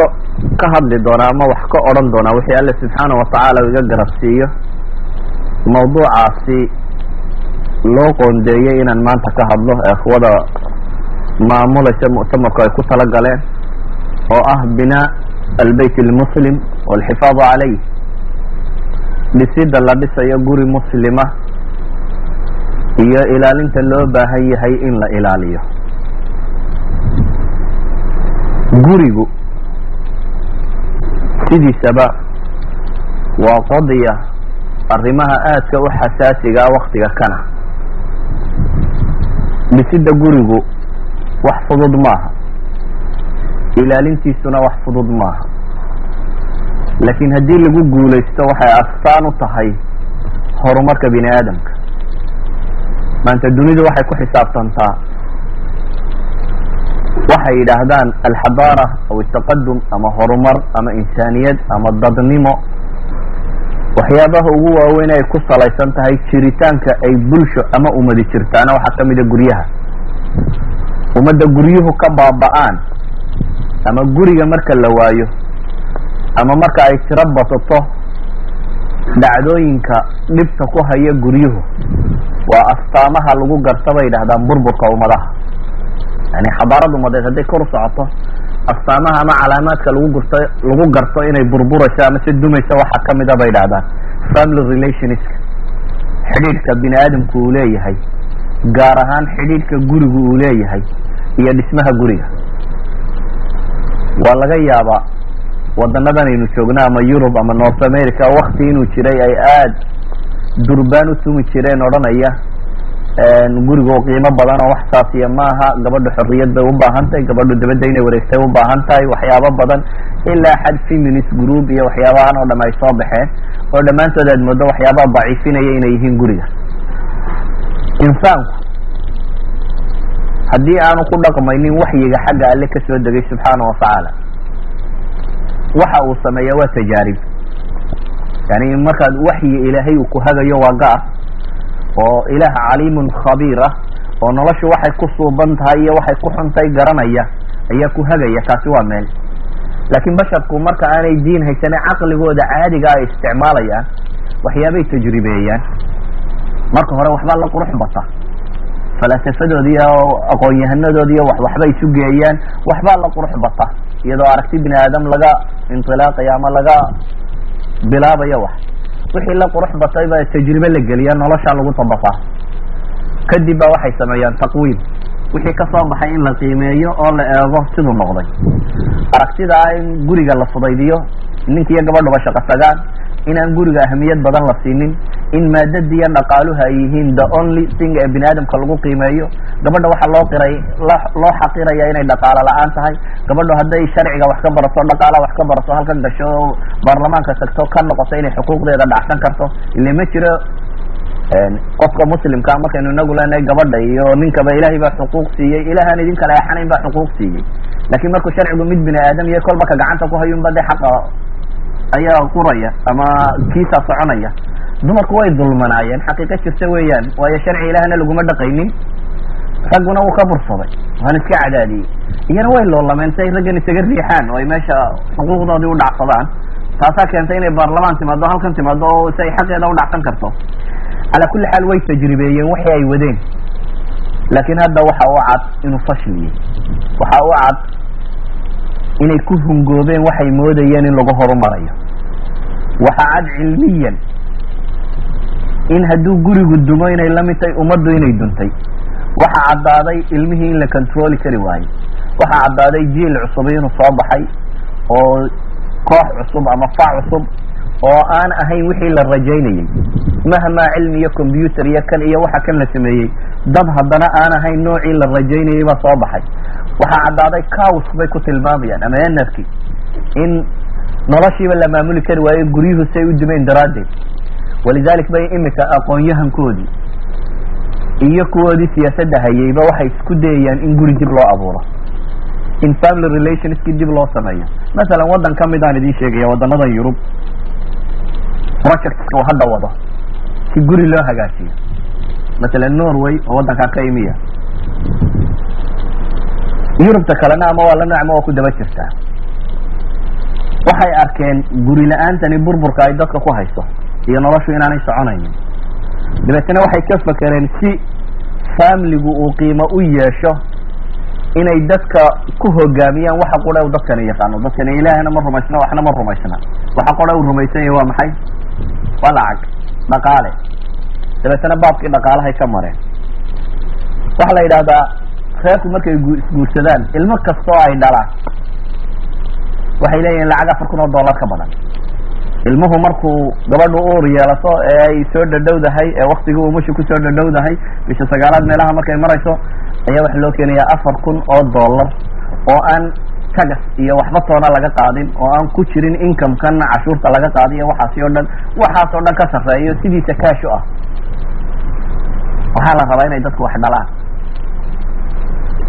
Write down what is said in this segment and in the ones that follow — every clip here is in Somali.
ka ka hadli doonaa ama wax ka odhan doonaa wixii alle subxaana watacaala iga garabsiiyo mawduucaasi loo qoondeeyey inaan maanta ka hadlo eekhwada maamulaysa muctamarku ay ku tala galeen oo ah binaa albeyt almuslim walxifaadu calayh dhisida la dhisayo guri muslima iyo ilaalinta loo baahan yahay in la ilaaliyo. Gurigu sidiisaba waa qodiya arrimaha aadka u xasaasiga ah waktiga kana. Dhisida gurigu wax fudud maaha. Ilaalintiisuna wax fudud maaha. Laakiin haddii lagu guulaysto waxay astaan u tahay horumarka bini aadamka maanta dunidu waxay ku xisaabtantaa waxay yidhaahdaan alxadaara aw ataqadum ama horumar ama insaaniyad ama dadnimo. Waxyaabaha ugu waaweyn ay ku salaysan tahay jiritaanka ay bulsho ama umadi jirtaana waxaa ka mida guryaha. Ummadda guryuhu ka baaba-aan ama guriga marka la waayo ama marka ay tiro batato dhacdooyinka dhibta ku haya guryuhu waa astaamaha lagu garta bay yidhahdaan burburka ummadaha yani xadaarad umadeed hadday kor u socoto astaamaha ama calaamaadka lagu gurto lagu garto inay burburayso ama se dumayso waxaa kamida bay yidhahdaan family relationska xidhiidhka bini aadamku uu leeyahay gaar ahaan xidhiidhka gurigu uu leeyahay iyo dhismaha guriga. Waa laga yaabaa wadanadan aynu joogno ama yurub ama north america wakti inuu jiray ay aad durbaan u tumi jireen odhanaya gurigo qiimo badan oo wax saasiya maaha gabadha xorriyad bay u baahan tahay gabadhu dabadda inay wareegtay u baahan tahay waxyaabo badan. Ilaa xad feminist group iyo waxyaabahan oo dham ay soo baxeen. Oo dhammaantood aad moodo waxyaabaha daciifinaya inay yihiin guriga. Insaanku haddii aanu ku dhaqmaynin waxyiga xagga alle ka soo degay subxaana watacaala waxa uu sameeya waa tajaarib. Yani markaad waxyi ilaahay uu ku hagayo waa ga-a oo ilaah caliimun khabiir ah oo noloshu waxay ku suuban tahay iyo waxay ku xuntahay garanaya ayaa ku hagaya kaasi waa meel. Laakiin basharku marka aanay diin haysane caqligooda caadiga ay isticmaalayaan waxyaabay tajribeeyaan. Marka hore waxbaa la qurux bata. Falaasafadoodi iyo aqoon-yahanadoodi iyo waxbay isu geeyaan waxbaa la qurux bata. Iyadoo aragti bini aadam laga intilaaqayo ama laga bilaabayo wax wixii la qurux batay baa tajribe la geliya nolosha lagu tabaqaa kadib ba waxay sameeyaan taqwiim. Wixii ka soo baxay in la qiimeeyo oo la eego siduu noqday. Aragtida ah in guriga la fudaydiyo ninka iyo gabadhuba shaqo tagaan inaan guriga ahamiyad badan la siinin in maadada iyo dhaqaaluhu ay yihiin the only thing ee bini aadamka lagu qiimeeyo. Gabadha waxaa loo qiray loo xaqiraya inay dhaqaalo la'aan tahay. Gabadhu hadday sharciga wax ka barato dhaqaalaha wax ka barato halkan gasho baarlamaanka tagto ka noqoto inay xuquuqdeeda dhacsan karto. Ile ma jiro qofka muslimkaa markaynu inagu leenahay gabadha iyo ninkaba ilaahay baa xuquuq siiyey ilahaan idin kala eexanayn baa xuquuq siiyey. Laakiin markuu sharcigu mid bini aadam iyo kolba ka gacanta ku hayunba de xaqa ayaa quraya ama kiisa soconaya. Dumarku way dulmanaayeen xaqiiqo jirta weeyaan waayo sharci ilaahna laguma dhaqaynin. Ragguna wuu ka bursaday waana iska cadaadiyey. Iyana way loolameen si ay raggan isaga riixaan oo ay meesha xuquuqdoodii u dhacsadaan. Taasaa keentay inay baarlamaan timaado halkan timaado oo si ay xaqeeda u dhacsan karto. Calaa kulli xaal way tajribeeyeen waxii ay wadeen. Laakiin hadda waxa u cad inuu fashiliyey waxa u cad inay ku hungoobeen waxay moodayeen in lagu horumarayo waxa cad cilmiyan. In hadduu gurigu dumo inay la mid tahay ummaddu inay duntay. Waxa caddaaday ilmihii in la controli kari waayo. Waxa caddaaday jiil cusubi inuu soo baxay oo koox cusub ama fac cusub oo aan ahayn wixii la rajaynayey mahmaa cilmi iyo combyuter iyo kan iyo waxa kan la sameeyey. Dad haddana aan ahayn noocii la rajaynayey baa soo baxay. Waxaa caddaaday cows bay ku tilmaamayaan ama energy in noloshiiba la maamuli kari waayo guryuhu say u dumeen daraaddeed. Walidalik bay imika aqoon-yahankoodii iyo kuwoodii siyaasadda hayeyba waxay isku dayayaan in guri dib loo abuuro. In family relationskii dib loo sameeyo. Masalan waddan ka midaan idiin sheegaya waddanadan yurub projectska uu hadda wado si guri loo hagaajiyo masalan norway oo waddankaa ka imiya. Yurubta kalena ama waa la nooc ama waa ku daba jirtaa waxay arkeen guri la'aantani burburka ay dadka ku hayso iyo noloshu inaanay soconaynin. Dabeetana waxay ka fakereen si faamiligu uu qiimo u yeesho inay dadka ku hogaamiyaan waxa qura u dadkani yaqaano. Dadkani ilaahna ma rumaysna waxna ma rumaysna. Waxa qura u rumaysan yahay waa maxay? Waa lacag dhaqaale. Dabeetana baabkii dhaqaalahay ka mareen. Waxaa la yidhahdaa reerku markay isguursadaan ilmo kastoo ay dhalaan waxay leeyihiin lacag afar kun oo dollar ka badan. Ilmuhu markuu gabadhu uur yeelato ee ay soo dhadhowdahay ee waktigii umusha ku soo dhadhowdahay bisha sagaalaad meelaha markay marayso ayaa waxaa loo keenayaa afar kun oo dollar oo aan tagas iyo waxba toona laga qaadin oo aan ku jirin income-kana cashuurta laga qaadiyo waxaasi oo dhan waxaas oo dhan ka sarreeyo sidiisa cash u ah. Waxaa la rabaa inay dadku wax dhalaan.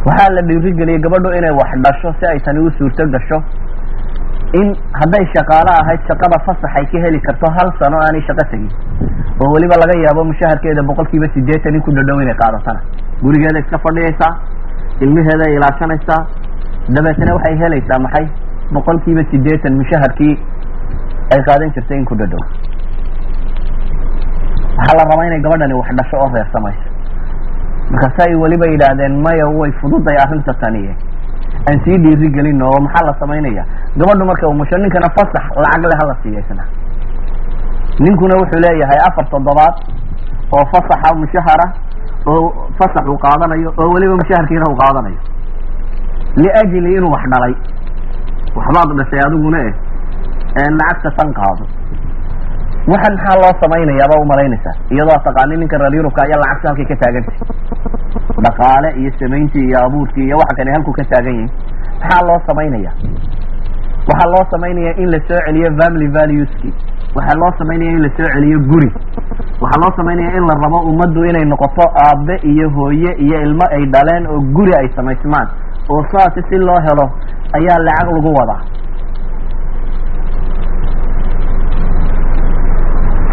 Waxaa la dhiirigeliyay gabadhu inay wax dhasho si ay tani u suurto gasho in hadday shaqaalo ahayd shaqada fasax ay ka heli karto hal sano aanay shaqo tegin oo weliba laga yaabo mushaharkeeda boqol kiiba sideetan in ku dhadhow inay qaadatana gurigeeda iska fadhiyaysaa ilmaheeda ay ilaashanaysaa dabeetna waxay helaysaa maxay? Boqol kiiba sideetan mushaharkii ay qaadan jirtay in ku dhadhow. Waxaa la rabaa inay gabadhani wax dhasho oo reersamayso markaasa ay weliba yidhaahdeen maya way fududay arrinta taniye aan sii dhiiri gelino oo maxaa la samaynaya gabadhu marka umusho ninkana fasax lacag le hala siiya ninkuna wuxuu leeyahay afar toddobaad oo fasaxa mushahara oo fasax uu qaadanayo oo weliba mushaharkiina uu qaadanayo. Liajli inuu wax dhalay. Waxbaad dhashay adiguna eh. Lacagta tan qaado waxan maxaa loo samaynayaaba umalaynaysaa iyadoo taqaani ninka reer yurubka ayaa lacagta halkay ka taagantay dhaqaale iyo samayntii iyo abuurkii iyo waxa kale halku ka taagan yihiin maxaa loo samaynaya waxaa loo samaynaya in la soo celiyo family valueski. Waxaa loo samaynaya in la soo celiyo guri. Waxaa loo samaynaya in la rabo ummaddu inay noqoto aabe iyo hooye iyo ilmo ay dhaleen oo guri ay samaysmaan. Oo saasi si loo helo ayaa lacag lagu wadaa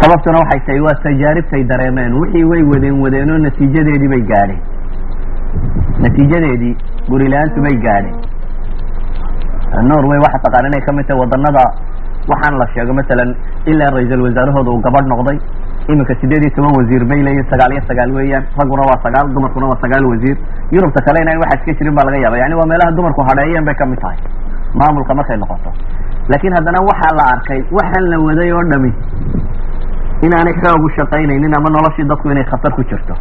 sababtuna waxay tahay waa tajaaribtay dareemeen. Wixii way wadeen wadeenoo natiijadeedii bay gaadheen. Natiijadeedii guri la'aantu bay gaadheen. Norway waxa taqaan inay ka mid tahay wadanada waxaan la sheego masalan ilaa ra'iisal wasaarahooda uu gabadh noqday. Iminka sideed iyo toban wasiir bay leeyihiin sagaal iyo sagaal weeyaan. Ragguna waa sagaal dumarkuna waa sagaal wasiir. Yurubta kale inaan waxa iska jirin baa laga yaaba yani waa meelaha dumarku hadheeyeen bay ka mid tahay. Maamulka markay noqoto. Laakiin haddana waxaa la arkay waxaan la waday oo dhami inaanay xoog u shaqaynaynin ama noloshii dadku inay khatar ku jirto.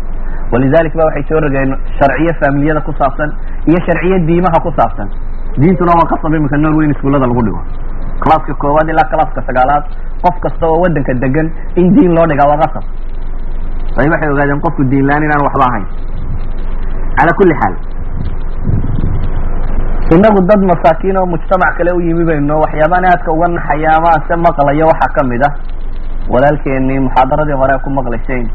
Walidalik ba waxay soo rogeen sharciyo faamiliyada ku saabsan iyo sharciyo diimaha ku saabsan. Diintuna waa qasab iminka norway in iskuullada lagu dhigo. Classka koowaad ilaa classka sagaalaad qof kasta oo waddanka degan in diin loo dhigaa waa qasab ay waxay ogaadeen qofku diin la'aan inaan waxba ahayn. Cala kulli xaal. Inagu dad masaakiin oo mujtamac kale u yimi bayno waxyaabaan aadka uga naxaya ama ase maqlayo waxaa ka mid ah walaalkeenii muxaadaradii hore ku maqlayseen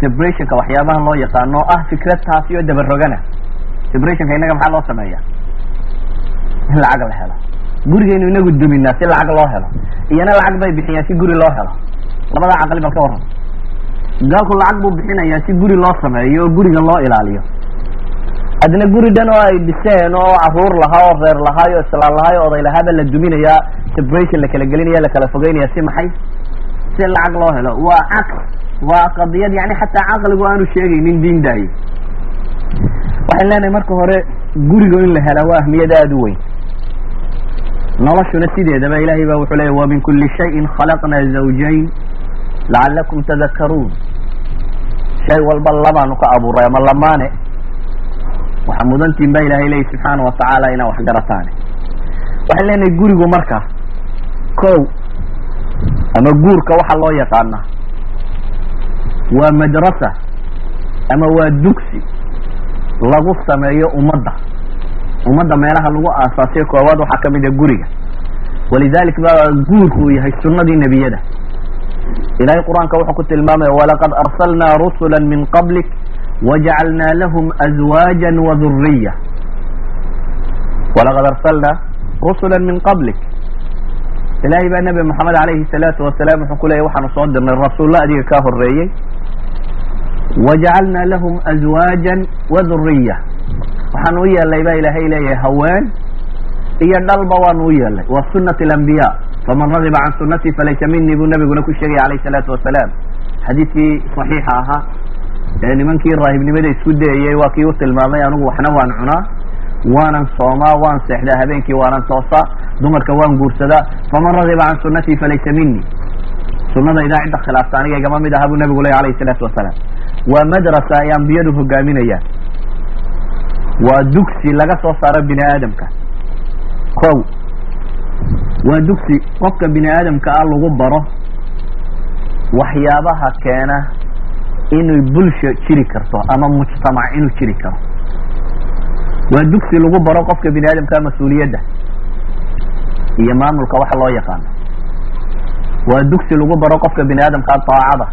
separationka waxyaabahan loo yaqaano ah fikrad taasi oo dabarogana separationka innaga maxaa loo sameeya in lacag la helo. Gurigaynu inagu duminaa si lacag loo helo. Iyana lacag bay bixiyaan si guri loo helo. Labada caqli bal ka waran gaalku lacag buu bixinayaa si guri loo sameeyo oo guriga loo ilaaliyo. Adna guri dhan oo ay dhiseen oo carruur lahaa oo reer lahaay oo islaan lahaay oo oday lahaaba la duminayaa. Separation la kala gelinaya la kala fogeynaya si maxay si lacag loo helo. Waa caql waa qadiyad yani xataa caqligu aanu sheegaynin diin daaye waxaan leenahay marka hore guriga in la helaa waa ahmiyad aada u weyn. Noloshuna sideedaba ilahay ba wuxuu leeya wa min kuli shayin khalaqna zawjayn lacalakum tadakaruun shay walba labaanu ka abuuray ama lamaane. Waxa mudantiin ba ilahay leeya subxaana watacaala inaa wax garataane. Waxaan leenahay gurigu marka ko ama guurka waxa loo yaqaana. Waa madrasa ama waa dugsi lagu sameeyo ummadda. Ummadda meelaha lagu aasaasay koowaad waxaa ka mid ah guriga. Walidalik ba guurku uu yahay sunadii nebiyada. Ilahay qur'aanka wuxuu ku tilmaamaya walaqad arsalnaa rusula min qablik wajacalnaa lahum azwaaja waduriya walaqad arsalnaa rusula min qablik ilahay baa nabi moxamed alayhi salaatu wasalaam wuxuu ku leeyay waxaanu soo dirnay rasuulla adiga kaa horeeyey wajacalnaa lahum azwaaja waduriya waxaan u yeelnay baa ilaahay leeyahay haween iyo dhalba waanu u yeelnay waa sunat alambiya faman ragiba can sunatii falaysa minii buu nabiguna ku sheegaya alayh salaatu wasalaam. Xadiidkii saxiixa ahaa ee nimankii raahibnimada isku dayayey waa kii u tilmaamay anigu waxna waan cunaa waanan soomaa waan seexdaa habeenkii waanan toosaa dumarka waan guursadaa faman ragiba can sunatii falaysa minii sunadaydaa cidda khilaafta aniga igama mid aha buu nabigu ley alayhi salaatu wasalaam waa madrasa ay ambiyadu hogaaminayaan waa dugsi laga soo saaro bini aadamka kow waa dugsi qofka bini aadamka ah lagu baro waxyaabaha keena inay bulsha jiri karto ama mujtamac inuu jiri karo waa dugsi lagu baro qofka bini aadamkaa mas'uuliyadda iyo maamulka waxa loo yaqaano waa dugsi lagu baro qofka bini aadamkaa daacada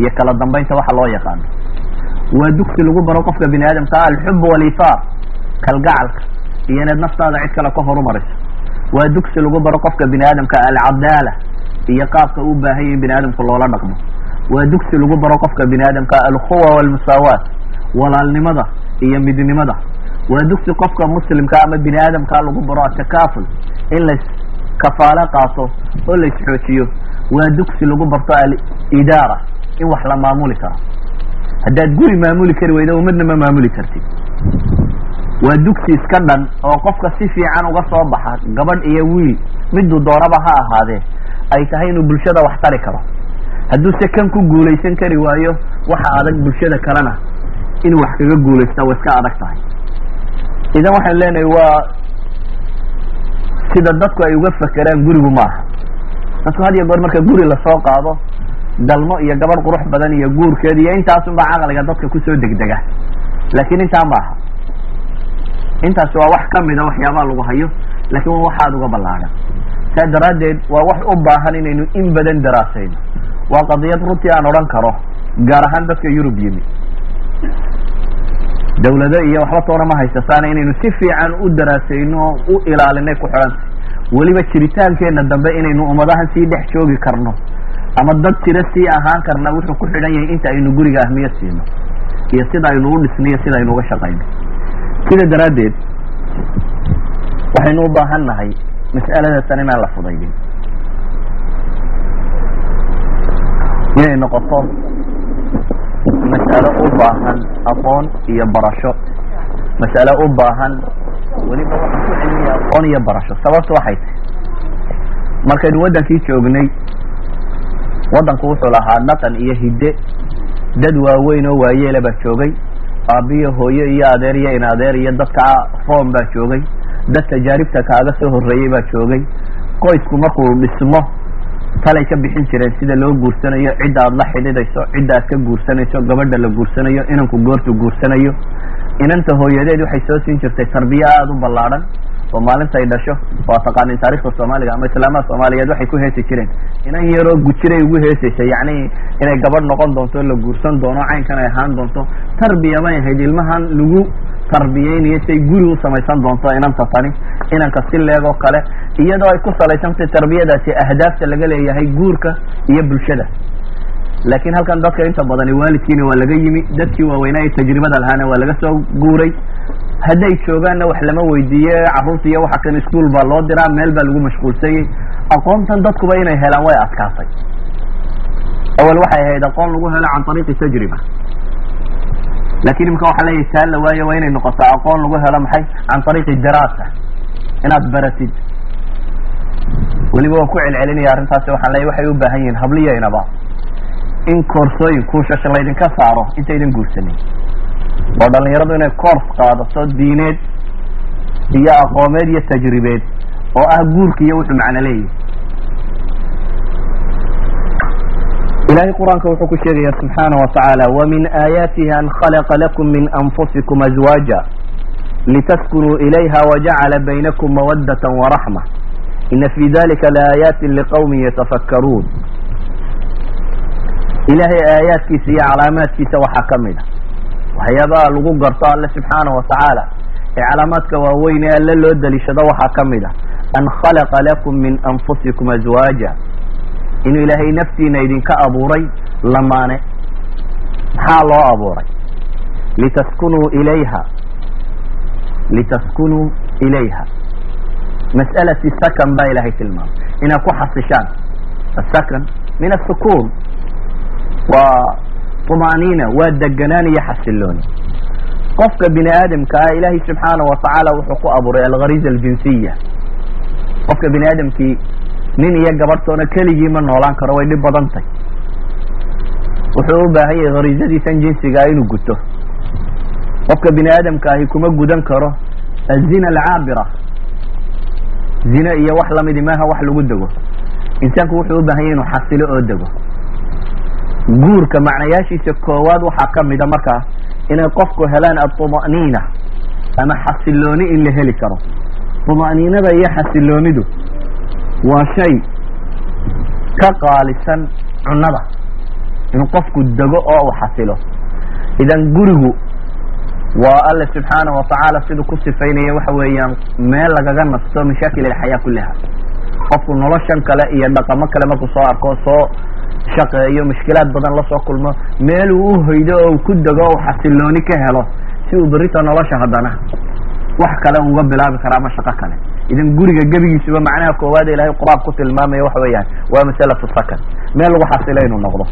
iyo kala dambaynta waxa loo yaqaano waa dugsi lagu baro qofka bini aadamkaa alxub walifaar kalgacalka iyo inaad naftaada cid kale ka horumariso waa dugsi lagu baro qofka bini aadamka alcadaala iyo qaabka u baahan yahi bini aadamku loola dhaqmo. Waa dugsi lagu baro qofka bini aadamka alkhuwa walmusaawaat walaalnimada iyo midnimada waa dugsi qofka muslimka ama bini aadamkaa lagu baro atakaaful in lais kafaalo qaato oo la isxoojiyo waa dugsi lagu barto alidaara in wax la maamuli karo. Haddaad guri maamuli kari weyda umadna ma maamuli kartid. Waa dugsi iska dhan oo qofka si fiican uga soo baxa gabadh iyo wiil miduu doonaba ha ahaadee ay tahay inuu bulshada wax tari karo. Hadduu se kan ku guulaysan kari waayo waxa adag bulshada kalena inuu wax kaga guulaysta way iska adag tahay idan waxaan leenahay waa sida dadku ay uga fakeraan gurigu maaha. Dadku had iyo goor marka guri la soo qaado dalmo iyo gabadh qurux badan iyo guurkeed iyo intaasunbaa caqliga dadka ku soo degdega. Laakiin intaa maaha. Intaasi waa wax kamida waxyaabaha lagu hayo laakiin waa waxaad uga ballaadhan saa daraaddeed waa wax u baahan inaynu in badan daraasayno waa qadiyad runtii aan odhan karo gaar ahaan dadka yurub yimi dawlado iyo waxba toona ma haysataan inaynu si fiican u daraasayno u ilaalinay ku xidhantay weliba jiritaankeenna dambe inaynu ummadahan sii dhex joogi karno. Ama dad jira sii ahaan karna wuxuu ku xidhan yahay inta aynu guriga ahmiyad siino. Iyo sida aynu u dhisno iyo sida aynu uga shaqayno. Sida daraaddeed waxaynu u baahan nahay mas'aladatan inaan la fudaydin. Inay noqoto mas'alo u baahan aqoon iyo barasho. Mas'alo u baahan weliba waxaan ku aqoon iyo barasho. Sababtu waxay tahay markaynu waddankii joognay waddanku wuxuu lahaa dhaqan iyo hidde. Dad waaweyn oo waayeela baa joogay aabiyo hooyo iyo adeer iyo in adeer iyo dadka room baa joogay dad tajaaribta kaaga soo horreeyey baa joogay. Qoysku markuu dhismo talay ka bixin jireen sida loo guursanayo cidda aad la xidhiidayso cidda aad ka guursanayso gabadha la guursanayo inanku goortu guursanayo. Inanta hooyadeed waxay soo siin jirtay tarbiye aada u ballaadhan oo maalintay dhasho waa taqaanin taarikhda soomaaliga ama islaamaha soomaaliyeed waxay ku heesi jireen. Inan yaroo gujiray ugu heesaysa yacni inay gabadh noqon doonto la guursan doono caynkan ay ahaan doonto. Tarbiya bay ahayd ilmahan lagu tarbiyeynayo say guri u samaysan doonto inanta tani inanka si leegoo kale iyadoo ay ku salaysantay tarbiyadaasi ahdaafta laga leeyahay guurka iyo bulshada. Laakiin halkan dadka inta badani waalidkiina waa laga yimi dadkii waaweynaa ee tajribada lahaana waa laga soo guuray. Hadday joogaanna wax lama weydiiye carruurta iyo waxa kan ischool baa loo diraa meel baa lagu mashquulsanyey aqoontan dadkuba inay helaan way adkaatay. Awal waxay ahayd aqoon lagu helo can ariiqi tajriba laakiin imika waxa leeyahy taa la waayo waa inay noqoto aqoon lagu helo maxay? Can ariiqi diraasa. Inaad baratid. Weliba waan ku celcelinaya arrintaasi waxaan leeyahy waxay u baahan yihiin habliyaynaba in koorsooyin kuushasha laydinka saaro intaydan guursanin. Oo dhalinyaradu inay coors qaadato diineed iyo aqoomeed iyo tajribeed oo ah guurka iyo wuxuu macno leeyahy ilahay qur'aanka wuxuu ku sheegaya subxaana wa tacaala wamin aayaatihi an khalaqa lakum min anfusikum azwaaja litaskunuu ilayha wajacala baynakum mawadata waraxma ina fi dalika laaayaati liqawmin yatafakkaruun ilahay aayaadkiisa iyo calaamaadkiisa waxaa ka mid a waxyaabaha lagu garto alle subxaana wa tacaala ee calaamaadka waaweyn ee alle loo daliishado waxaa ka mid a an khalaqa lakum min anfusikum azwaaja inuu ilaahay naftiina idinka abuuray lamaane. Maxaa loo abuuray? Litaskunuu ilayha. Litaskunuu ilayha. Mas'alati sakan baa ilahay tilmaamay. Inaad ku xasishaan. Asakan min asukuun waa طumaaniina waa deganaan iyo xasilooni. Qofka bini aadamka ah ilahay subxaana watacaala wuxuu ku abuuray alghariza aljinsiya. Qofka bini aadamkii nin iyo gabadhtoona keligii ma noolaan karo way dhib badan tahy wuxuu u baahan yahay harizadiisan jinsigaa inuu guto. Qofka bini aadamka ahi kuma gudan karo azina alcaabira. Zine iyo wax lamidi maaha wax lagu dego. Insaanku wuxuu u baahan yahy inuu xasilo oo dego. Guurka macnayaashiisa koowaad waxaa ka mida markaa inay qofku helaan aطuma'niina ama xasilooni in la heli karo. طuma'niinada iyo xasiloonidu waa shay ka qaalisan cunada inuu qofku dego oo uu xasilo idan gurigu waa alle subxaana watacaala siduu ku sifaynaya waxa weeyaan meel lagaga nasto mashaakil alxayaa kullaha qofku noloshan kale iyo dhaqamo kale markuu soo arko soo shaqeeyo mushkilaad badan la soo kulmo meel uu u hoydo oo uu ku dego o u xasilooni ka helo si uu berita nolosha haddana wax kale uga bilaabi kara ama shaqo kale idan guriga gebigiisuba macnaha koowaad ilahay qur'aan ku tilmaamaya waxa weeyaan waa masalatu sakan. Meel lagu xasilo inuu noqdo.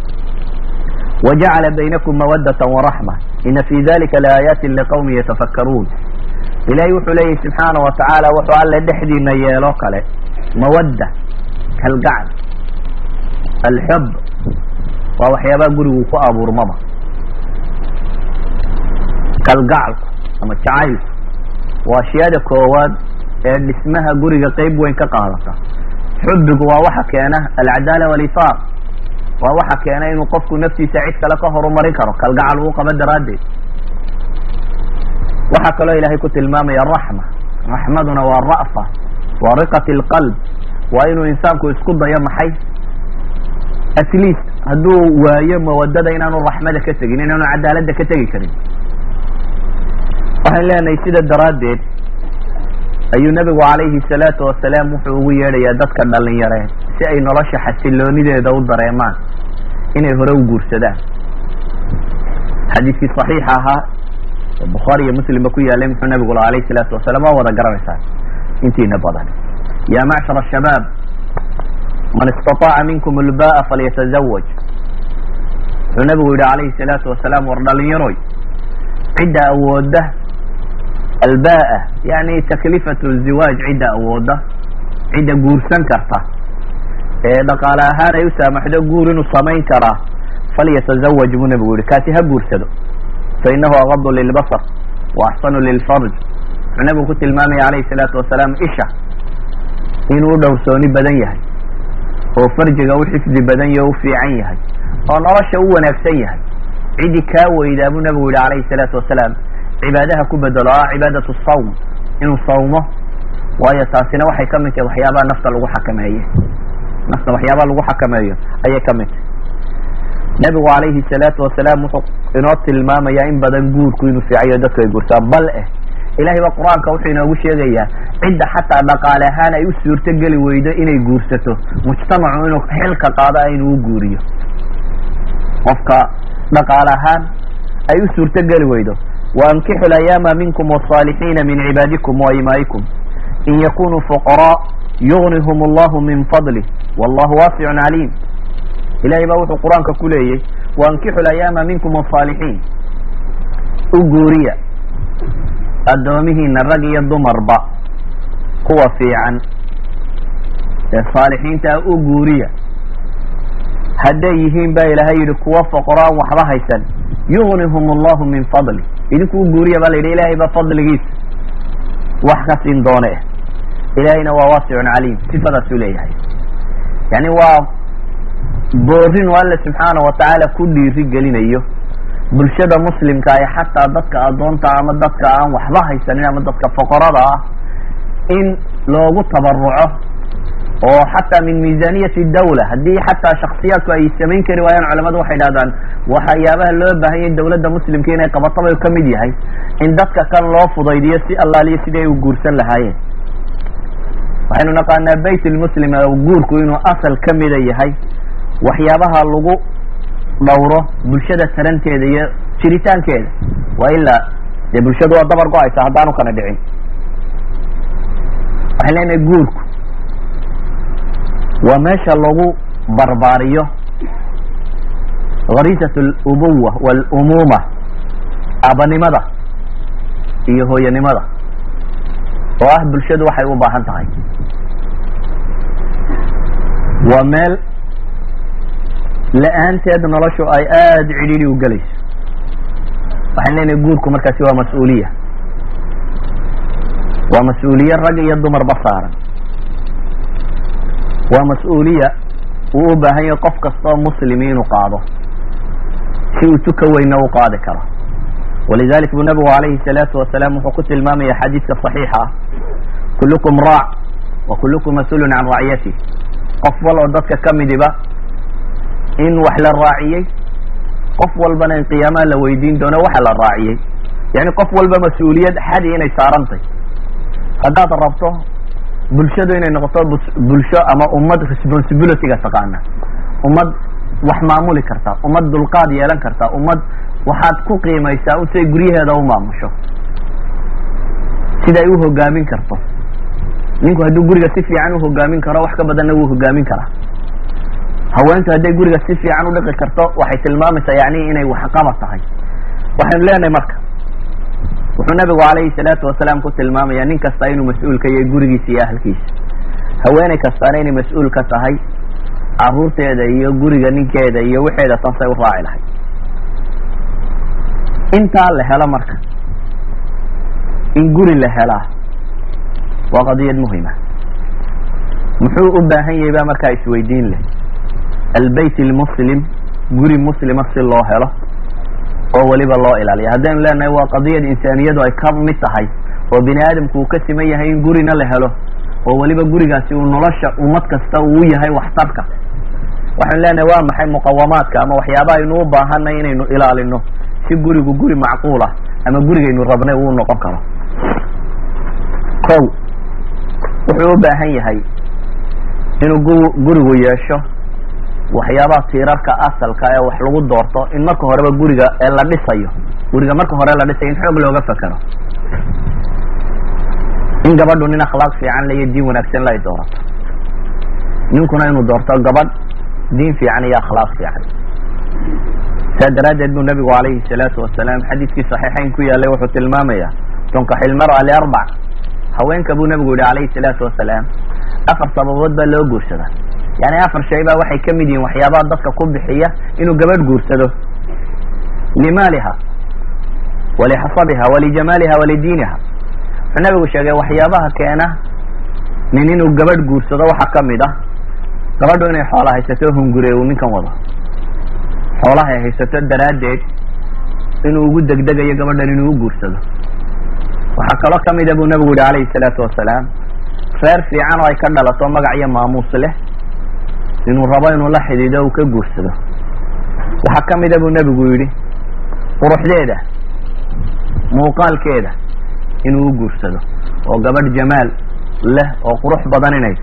Wajacala baynakum mawadata waraxma ina fi dalika laaayaati liqawmi yatafakkaruun. Ilahay wuxuu leeyahy subxaana watacaala wuxuu alle dhexdiina yeelo kale. Mawadda kalgacal alxub waa waxyaabaha gurigu ku abuurmaba kalgacalku ama jacaylku waa ashyaada koowaad ee dhismaha guriga qeyb weyn ka qaadata. Xubbigu waa waxa keena alcadaala walisaar waa waxa keena inuu qofku naftiisa cid kale ka horumarin karo kalgacal uu qabo daraaddeed. Waxaa kaloo ilahay ku tilmaamaya raxma. Raxmaduna waa ra'fa waa riqat alqalb. Waa inuu insaanku isku dayo maxay? At least hadduu waayo mawadada inaanu raxmada ka tegin inaanu cadaaladda ka tegi karin. Waxaan leenahay sida daraaddeed ayuu nabigu calayhi salaatu wasalaam wuxuu ugu yeedhayaa dadka dhalinyareed si ay nolosha xasiloonideeda u dareemaan inay hore u guursadaan. Xadiiskii saxiixa ahaa ee bukhaari iyo muslimba ku yaalay muxuu nabigu la alayhi salaatu wasalaam waa wada garanaysaan intiina badan. Ya macshar shabaab man istaطaaca minkum ulba'a falyatazawaj wuxuu nabigu yihi calayhi salaatu wasalaam war dhalinyaroy cidda awooda albaa yani taklifatu ziwaaj cidda awooda cidda guursan karta ee dhaqaale ahaan ay u saamaxdo guur inuu samayn karaa falyatazawaj buu nabigu yihi kaasi ha guursado fainahu agadu lilbasar wa axsanu lilfarj wuxuu nabigu ku tilmaamaya calayhi salaatu wasalaam isha inuu dhowrsooni badan yahay oo farjiga u xifdi badan yahay o u fiican yahay oo nolosha u wanaagsan yahay ciddii kaa weydaa buu nabigu yihi calayhi salaatu wasalaam cibaadaha ku bedelo ah cibaadatu sawm inuu sawmo waayo taasina waxay ka mid tahay waxyaabaha nafta lagu xakameeye nafta waxyaabaha lagu xakameeyo ayay ka mid tahay. Nabigu calayhi salaatu wasalaam wuxuu inoo tilmaamayaa in badan guurku inuu fiicayo dadku ay guurtaan. Bal eh ilahay ba qur'aanka wuxuu inoogu sheegayaa cidda xataa dhaqaale ahaan ay u suurto geli weydo inay guursato. Mujtamacu inuu xilka qaado inuu u guuriyo. Qofka dhaqaale ahaan ay u suurto geli weydo wankixu layaama minkum wالصاalixiina min cibaadikum waimaa'ikum in yakunuu fuqaraa yugnihum allahu min fadlih wallahu waasicu caliim ilahay baa wuxuu qur-aanka ku leeyay wankixu layaama minkum wالصaalixiin u guuriya addoomihiina rag iyo dumarba kuwa hadday yihiin baa ilaahay yidhi kuwa foqoro aan waxba haysan. Yugnihum allahu min fadli. Idinku u guuriya baa la yidhi ilahay ba fadligiisa. Wax ka siin doone. Ilaahayna waa waasicun caliim sifadaasuu leeyahay. Yani waa boorin oo alle subxaana watacaala ku dhiiri gelinayo bulshada muslimka ee xataa dadka addoonta ama dadka aan waxba haysanin ama dadka foqorada ah in loogu tabaruco oo xataa min miisaniyati dawla. Haddii xataa shaksiyaadku ay samayn kari waayaan culamadu waxay dhahdaan waxyaabaha loo baahan yahy dawladda muslimka inay qabataba ka mid yahay in dadka kan loo fudaydiyo si allaaliyo sidii ay u guursan lahaayeen. Waxaynu naqaanaa bayt lmuslim guurku inuu asal ka mida yahay waxyaabaha lagu dhawro bulshada taranteeda iyo jiritaankeeda. Waa ilaa dee bulshadu waa dabar go'aysa haddaanu kana dhicin. Waxaan leenahay guurku waa meesha lagu barbaariyo gharisat alubuwa waalumuuma aabanimada iyo hooyanimada oo ah bulshadu waxay u baahan tahay. Waa meel la'aanteed noloshu ay aada cidhiidhi u gelayso. Waxaan leenahay guurku markaasi waa mas'uuliya. Waa mas'uuliye rag iyo dumarba saaran waa mas'uuliya uu u baahan yahay qof kastoo muslimi inuu qaado si uu tuka weyna u qaadi karo. Walidalik buu nabigu calayhi salaatu wasalaam wuxuu ku tilmaamaya xadiidka saxiixa ah kullukum raac wa kullukum mas'uulun can racyatih qof wal oo dadka ka midiba in wax la raaciyey qof walbana in qiyaamaha la weydiin doono waxa la raaciyey. Yani qof walba mas'uuliyad xadi inay saarantay. Haddaad rabto bulshadu inay noqoto bulsho ama ummad responsibilityga taqaana ummad wax maamuli karta ummad dulqaad yeelan karta ummad waxaad ku qiimaysaa usay guryaheeda u maamusho. Sida ay u hogaamin karto. Ninku hadduu guriga si fiican u hogaamin karo wax ka badanna wuu hogaamin karaa. Haweentu hadday guriga si fiican u dhiqi karto waxay tilmaamaysaa yani inay waxqabad tahay. Waxaynu leenahay marka wuxuu nabigu calayhi salaatu wasalaam ku tilmaamaya nin kasta inuu mas'uul ka yahay gurigiisa iyo ahalkiisa haweeney kastaana inay mas'uul ka tahay caruurteeda iyo guriga ninkeeda iyo wixeeda tansay u raaci lahay intaa la helo marka in guri la helaa waa qadiyad muhima muxuu u baahan yahay baa markaa isweydiin leh. Albeyt almuslim guri muslima si loo helo oo weliba loo ilaaliya haddaynu leenahay waa qadiyad insaaniyadu ay ka mid tahay oo bini aadamku uu ka siman yahay in gurina la helo oo weliba gurigaasi uu nolosha ummad kasta uu yahay waxtarka. Waxaynu leenahay waa maxay muqawamaadka ama waxyaabaha aynu u baahanay inaynu ilaalino si gurigu guri macquul ah ama gurigaynu rabnay uu noqon karo? Kow wuxuu u baahan yahay inuu gu gurigu yeesho waxyaabaha tiirarka asalka ee wax lagu doorto in marka horeba guriga ee la dhisayo guriga marka hore la dhisayo in xoog looga fekero in gabadhu nin akhlaaq fiican laiyo diin wanaagsan la ay doorato. Ninkuna inuu doorto gabadh diin fiican iyo akhlaaq fiican. Saa daraaddeed buu nabigu calayhi salaatu wasalaam xadiidkii saxiixayn ku yaalay wuxuu tilmaamaya tunkaxi lmar'a liarbac haweenka buu nabigu yihi calayhi salaatu wasalaam afar sababood baa loo guursadaa yani afar shay baa waxay ka mid yihiin waxyaabaha dadka ku bixiya inuu gabadh guursado. Limaaliha walixasabiha walijamaaliha walidiiniha. Wuxuu nabigu sheegay waxyaabaha keena nin inuu gabadh guursado waxaa ka mid ah. Gabadhu inay xoola haysato hungure uu ninkan wado. Xoolahay haysato daraaddeed inuu ugu degdegayo gabadhan inuu u guursado. Waxaa kaloo ka mida buu nabigu yihi calayhi salaatu wasalaam reer fiican oo ay ka dhalato magac iyo maamuus leh inuu rabo inuu la xidhiido uu ka guursado. Waxaa ka mida buu nebigu yidhi quruxdeeda muuqaalkeeda inuu u guursado oo gabadh jamaal leh oo qurux badan inay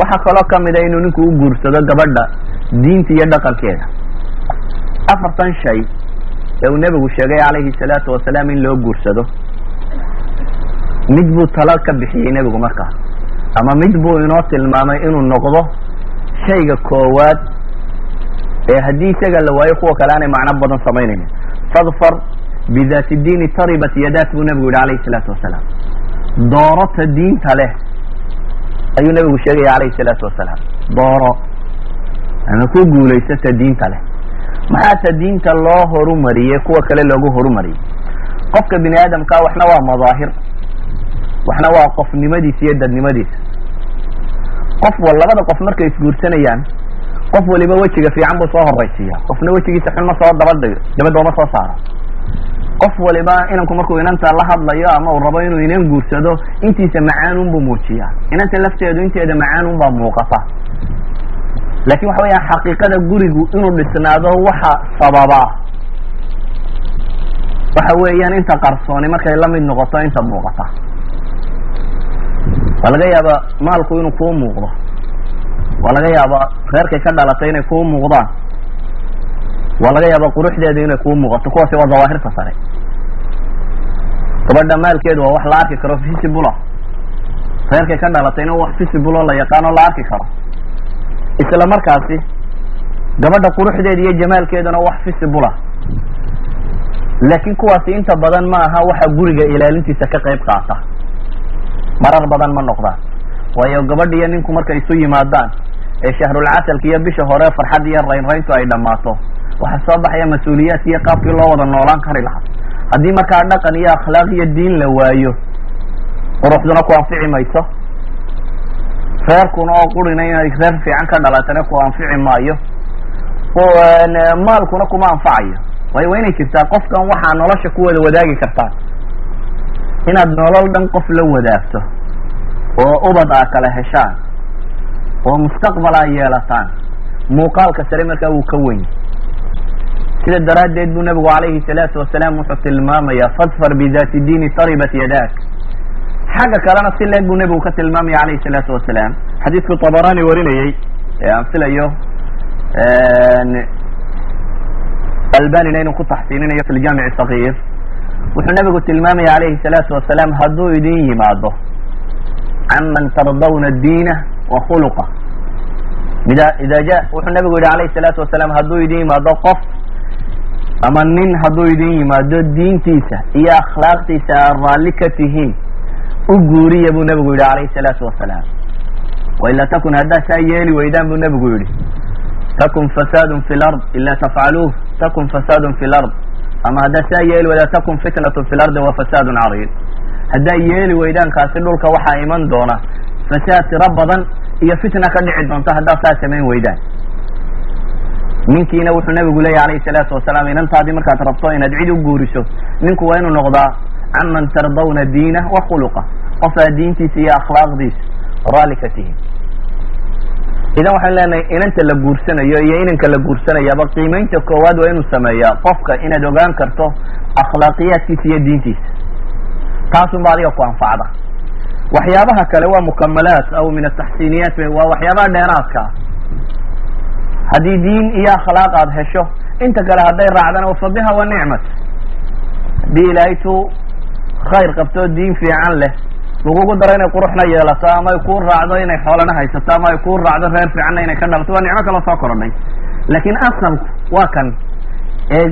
waxaa kaloo ka mida inuu ninku u guursado gabadha diinta iyo dhaqankeeda afartan shay ee uu nebigu sheegay calayhi salaatu wasalaam in loo guursado mid buu talo ka bixiyey nebigu markaa ama mid buu inoo tilmaamay inuu noqdo shayga koowaad ee haddii isaga la waayo kuwa kale aanay macno badan samaynaynin fadfar bidaati diini taribat yadaat buu nebigu yihi calayhi salaatu wasalaam. Doorota diinta leh ayuu nebigu sheegaya calayhi salaatu wasalaam. Dooro. Ama ku guulaysata diinta leh. Maxaata diinta loo horumariyey kuwa kale loogu horumariyey qofka bini aadamkaa waxna waa madaahir. Waxna waa qofnimadiisa iyo dadnimadiisa qof wal labada qof markay isguursanayaan qof waliba wejiga fiican buu soo horaysiiya qofna wejigiisa xun ma soo dabadhigo dabadoo ma soo saaro qof waliba inanku markuu inanta la hadlayo ama uu rabo inuu inan guursado intiisa macaanun buu muujiyaa inanta lafteedu inteeda macaanun baa muuqata. Laakin waxa weeyaan xaqiiqada gurigu inuu dhisnaado waxa sababaa waxa weeyaan inta qarsooni markay la mid noqoto inta muuqata waa laga yaabaa maalku inuu kuu muuqdo. Waa laga yaabaa reerkay ka dhalatay inay kuu muuqdaan. Waa laga yaabaa quruxdeeda inay kuu muuqato kuwaasi waa dawaahirta sare. Gabadha maalkeedu waa wax la arki karo visible reerkay ka dhalatayna wax visible oo la yaqaano la arki karo. Isla markaasi gabadha quruxdeeda iyo jamaalkeeduna wax visible ah laakiin kuwaasi inta badan ma aha waxa guriga ilaalintiisa ka qayb qaata marar badan ma noqdaan. Waayo gabadha iyo ninku markay isu yimaadaan ee shahrulcasalka iyo bisha hore farxad iyo raynrayntu ay dhammaato. Waxaa soo baxaya mas'uuliyaadki iyo qaabkii loo wada noolaan kari lahaa. Haddii markaa dhaqan iyo akhlaaq iyo diin la waayo quruxduna ku anfici mayso. Reerkuna oo qurina inay reer fiican ka dhalatana ku anfici maayo. Maalkuna kuma anfacayo. Waayo waa inay jirtaa. Qofkan waxaa nolosha ku wada wadaagi kartaan inaad nolol dhan qof la wadaagto oo ubad aa kala heshaan oo mustaqbal aa yeelataan muuqaalka sare markaa wuu ka weyn. Sida daraaddeed buu nabigu calayhi salaatu wasalaam wuxuu tilmaamayaa fadfar bidati diini taribat yadak xagga kalena si leeg buu nebigu ka tilmaamaya calayhi salaatu wasalaam. Xadiidku tabarani warinayey ee aan filayo albanina inuu ku taxsiininayo fi ljamic sagiir wuxuu nabigu tilmaamaya calayhi salaatu wasalaam hadduu idin yimaado canman tardawna diina wa khuluqa. Ida ida ja wuxuu nabigu yihi calayhi salaatu wasalaam hadduu idin yimaado qof ama nin hadduu idin yimaado diintiisa iyo akhlaaqdiisa aad raalli ka tihiin u guuriya buu nabigu yihi calayhi salaatu wasalaam waila takun haddaa saa yeeli weydaan buu nabigu yihi takun fasaadun fi lard ila tafcaluuh takun fasaadun fi lard ama haddaa saa yeeli weydaa takun fitnatun fi lardi wa fasaadun cariid haddaa yeeli weydaankaasi dhulka waxaa iman doona fasaad tiro badan iyo fitna ka dhici doonta haddaad saa samayn weydaan ninkiina wuxuu nabigu leeyahy alayhi salaatu wasalaam inantaadii markaad rabto inaad cid u guuriso ninku waa inuu noqdaa canman tardawna diinah wa khuluqa qofaa diintiisa iyo akhlaaqdiisa raalli ka tihiin idan waxaan leenahay inanta la guursanayo iyo inanka la guursanayaba qiimaynta koowaad waa inuu sameeyaa qofka inaad ogaan karto akhlaaqiyaadkiisa iyo diintiisa. Taasunba adiga ku anfacda. Waxyaabaha kale waa mukamalaat aw min ataxsiiniyaat waa waxyaabaha dheeraadka ah. Haddii diin iyo akhlaaq aad hesho inta kale hadday raacdana fa biha wa nicmat haddii ilaahay tu khayr qabto diin fiican leh lagugu daro inay quruxna yeelato ama ay kuu raacdo inay xoolana haysato ama ay kuu raacdo reer fiicanna inay ka dhalato waa nicmo kala soo korodhay laakiin asalku waa kan ee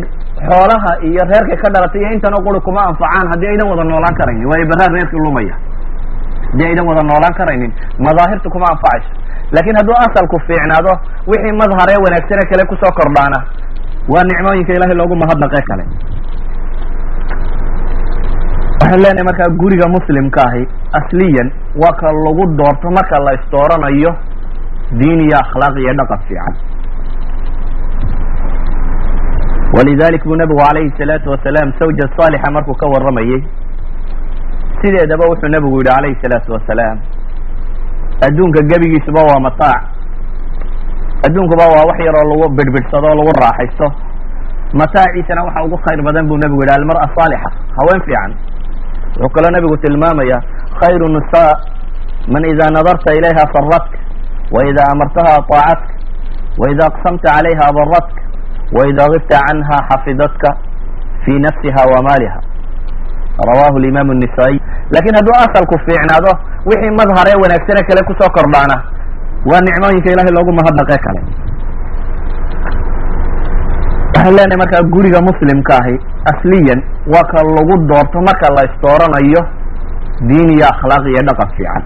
xoolaha iyo reerkay ka dhalatay iyo intanoo quri kuma anfacaan haddii aydan wada noolaan karaynin. Waayo baraar reerkii lumaya haddii aydan wada noolaan karaynin madaahirtu kuma anfacayso. Laakiin hadduu asalku fiicnaado wixii madharee wanaagsane kale ku soo kordhaana waa nicmooyinka ilahay loogu mahadnaqe kale waxaan leenahay markaa guriga muslimka ahi asliyan waa ka lagu doorto marka la isdooranayo diin iyo akhlaaq iyo dhaqan fiican. Walidalik buu nabigu calayhi salaatu wasalaam sawja saalixa markuu ka warramayey sideedaba wuxuu nabigu yihi calayhi salaatu wasalaam adduunka gebigiisuba waa mataac. Adduunkuba waa wax yaroo lagu bidhbidhsado o lagu raaxaysto. Mataaciisana waxa ugu khayr badan buu nabigu yihi almar'a saalixa haween fiican wuxuu kaloo nabigu tilmaamaya khayru nisaa man ida nadarta ilayha saradka waida amartaha aطaacadka waida aqsamta calayha baradka waida gibta canha xafidatka fi nafsiha wa maaliha rawahu imam النisaaي lakin hadduu asalku fiicnaado wixii madharee wanaagsane kale kusoo kordhaana waa nicmooyinka ilahay loogu mahadnaqe kale ahleene markaa guriga muslimka ahi asliyan waa ka lagu doorto marka la isdooranayo diin iyo akhlaaq iyo dhaqan fiican.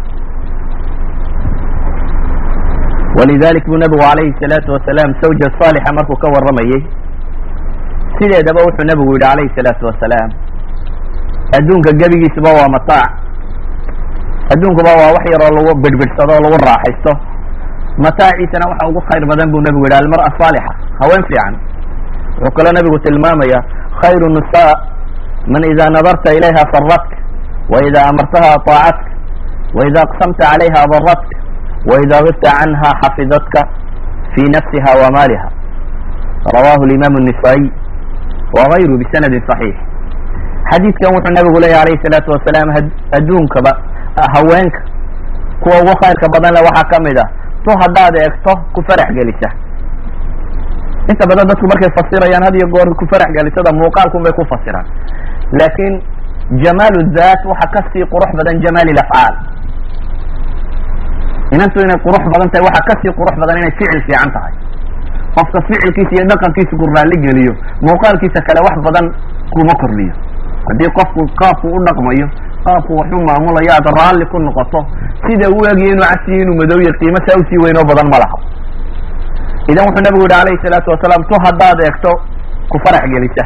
Walidalik buu nabigu calayhi salaatu wasalaam sawja saalixa markuu ka warramayey sideedaba wuxuu nabigu yidhi calayhi salaatu wasalaam adduunka gebigiisuba waa mataac. Adduunkuba waa wax yaroo lagu bidhbidhsado oo lagu raaxaysto. Mataaciisana waxa ugu khayr badan buu nabigu yidhi almar'a saalixa haween fiican wuxuu kaloo nabigu tilmaamaya khayru nisaa man idaa nadarta ilayha faratka waidaa amartaha طaacatka waidaa aqsamta calayha daratka waidaa gibta canha xafidatka fi nafsiha wa maaliha. Rawahu imam النsaaئي wغayru bisanadi صaxiix xadiidkan wuxuu nabigu leeyahy alayh الsalaatu wasalaam adduunkaba ah, haweenka kuwa ugu khayrka badanle waxaa ka mid ah, a tu haddaad eegto ku farax gelisa inta badan dadku markay fasirayaan had iyo goor ku farax gelisada muuqaalkun bay ku fasiraan. Laakin jamaal dhat waxa ka sii qurux badan jamaal afcaal inantu inay qurux badan tahay waxaa ka sii qurux badan inay ficil fiican tahay. Qofka ficilkiisa iyo dhaqankiisa ku raalli geliyo muuqaalkiisa kale wax badan kuma kordhiyo haddii qofku qaabku u dhaqmayo qaabku wax u maamulayo aad raalli ku noqoto sida u egyo inuu casiyo inuu yar qiimo saa u sii weynoo badan ma laha idan wuxuu nabigu yihi alayhi salaatu wasalaam tu haddaad eegto ku farax gelisa.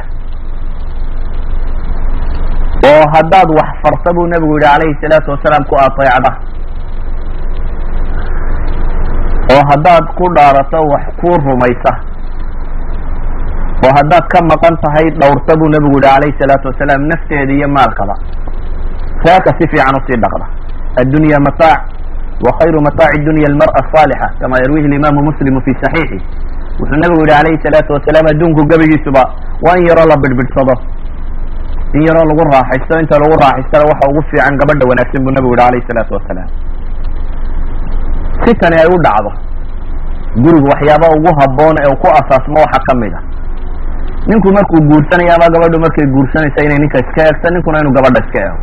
Oo haddaad wax farta buu nabigu yihi alayhi salaatu wasalaam ku ateecda oo haddaad ku dhaarato wax ku rumaysa. Oo haddaad ka maqan tahay dhowrta buu nabigu yihi alayhi salaatu wasalaam nafteeda iyo maalkaba. Reerka si fiican u sii dhaqda. Addunya mataac wa khayru mataaci dunya almar'a asaalixa kama yarwihi imaamu muslimu fi saxiixi wuxuu nabigu yihi alayhi salaatu wasalaam adduunku gebigiisuba waa in yaroo la bidhbidhsado in yaroo lagu raaxaysto inta lagu raaxaystana waxa ugu fiican gabadha wanaagsan buu nabigu yihi alayhi salaatu wasalaam si tani ay u dhacdo gurigu waxyaaba ugu habboon ee ku asaasmo waxaa ka mid a ninku markuu guursanayo ama gabadhu markay guursanaysa inay ninka iska eegto ninkuna inuu gabadha iska eego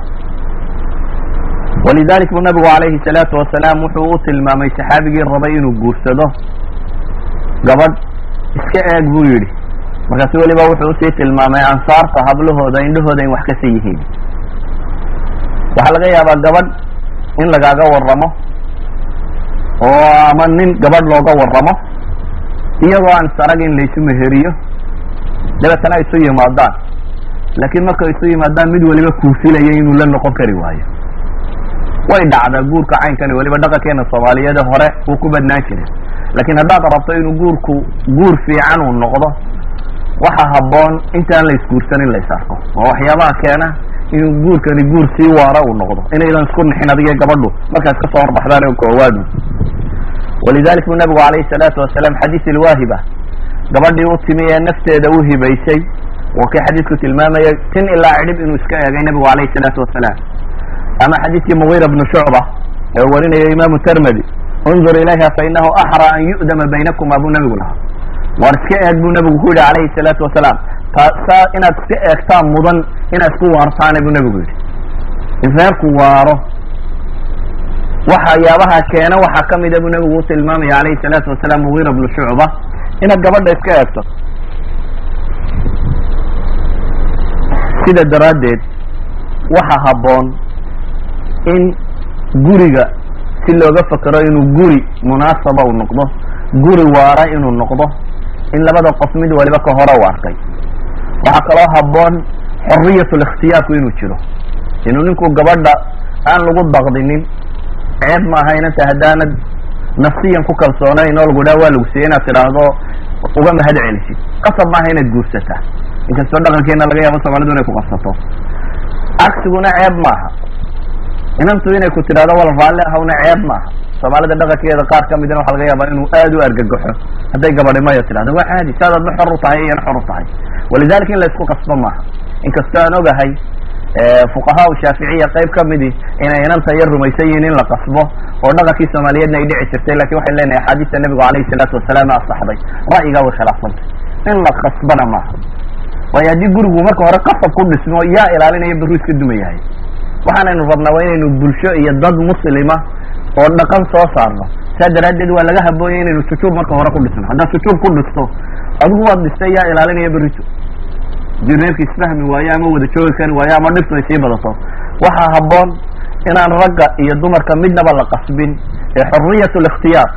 walidalik buu nabigu alayhi salaatu wasalaam wuxuu u tilmaamay saxaabigii rabay inuu guursado gabadh iska eeg buu yidhi. Markaasu weliba wuxuu u sii tilmaamay ansaarta hablahooda indhahooda in wax kasi yihiin. Waxaa laga yaabaa gabadh in lagaaga waramo oo ama nin gabadh looga waramo iyagoo aan sarag in laysu meheriyo. Dabeetana isu yimaadaan. Laakiin markay isu yimaadaan mid waliba kuusilaya inuu la noqon kari waayo way dhacdaa guurka caynkani weliba dhaqankeena soomaaliyeed hore uu ku badnaan jiray. Laakiin haddaad rabto inuu guurku guur fiican uu noqdo waxa habboon intaan la isguursanin la is arko waa waxyaabaha keena inuu guurkani guur sii waara uu noqdo. Inaydan isku nixin adiga gabadhu markaad ka soo horbaxdaan oo koowaadu walidalik buu nabigu alayhi salaatu wasalaam xadiis ilwaahiba gabadhii u timi ee nafteeda u hibaysay waa kii xadiisku tilmaamaya tin ilaa cidhib inuu iska eegay nabigu alayhi salaatu wasalaam ama xadiiskii mugira bnu shucba ee warinayo imaamu termedi undur ilayha fa inahu axra an yu'dama baynakuma buu nabigu lahaa waar iska eeg buu nabigu ku yihi alayhi salaatu wasalaam taasaa inaad iska eegtaan mudan inaad isku waartaane buu nabigu yidhi in reerku waaro waxyaabaha keena waxaa kamida buu nabigu u tilmaamaya alayhi salaatu wasalaam mugira bnu shucba inaad gabadha iska eegto sida daraaddeed waxa habboon in guriga si looga fakero inuu guri munaasaba u noqdo guri waara inuu noqdo in labada qof mid waliba ka hore u arkay waxaa kaloo habboon xoriyat likhtiyaarku inuu jiro. Inuu ninku gabadha aan lagu daqdinin ceeb maaha inanta haddaanad nafsiyan ku kalsoonayn oo lagu dhaha waa lagu siiyey inaad tidhaahdo uga mahad celisid. Qasab maaha inaad guursataa. Inkastoo dhaqankeena laga yaabo soomaalidu inay ku qabsato. Cagsiguna ceeb maaha inantu inay ku tidhahdo wal raalli ahawna ceeb maaha. Soomaalida dhaqankeeda qaar kamidna waxa laga yaabaa inuu aad u argagaxo hadday gabadhi maya tidhahdo waa caadi saadaadna xor u tahay iyana xor u tahay. Walidalik in la isku qasbo maaha. Inkastoo aan ogahay fuqahaa shaaficiya qayb kamidi inay inanta yar rumaysan yihiin in la qasbo oo dhaqankii soomaaliyeedna ay dhici jirtay laakiin waxay leenahay axaadiista nabigu alayhi salaatu wasalaam asaxday ra'yigaa way khilaafsantay in la qasbana maaha. Waayo haddii gurigu marka hore qasab ku dhismo yaa ilaalinaya baruu iska dumayahay waxaanaynu rabnaa waa inaynu bulsho iyo dad muslima oo dhaqan soo saarno. Saa daraaddeed waa laga haboonya inaynu jujuub marka hore ku dhisno. Haddaad jujuub ku dhisto adigu waad dhistay yaa ilaalinaya berito haddii reerka isfahmi waayo ama wada joogi kari waayo ama dhibtu ay sii badato. Waxaa habboon inaan ragga iyo dumarka midnaba la qasbin ee xoriyat likhtiyaar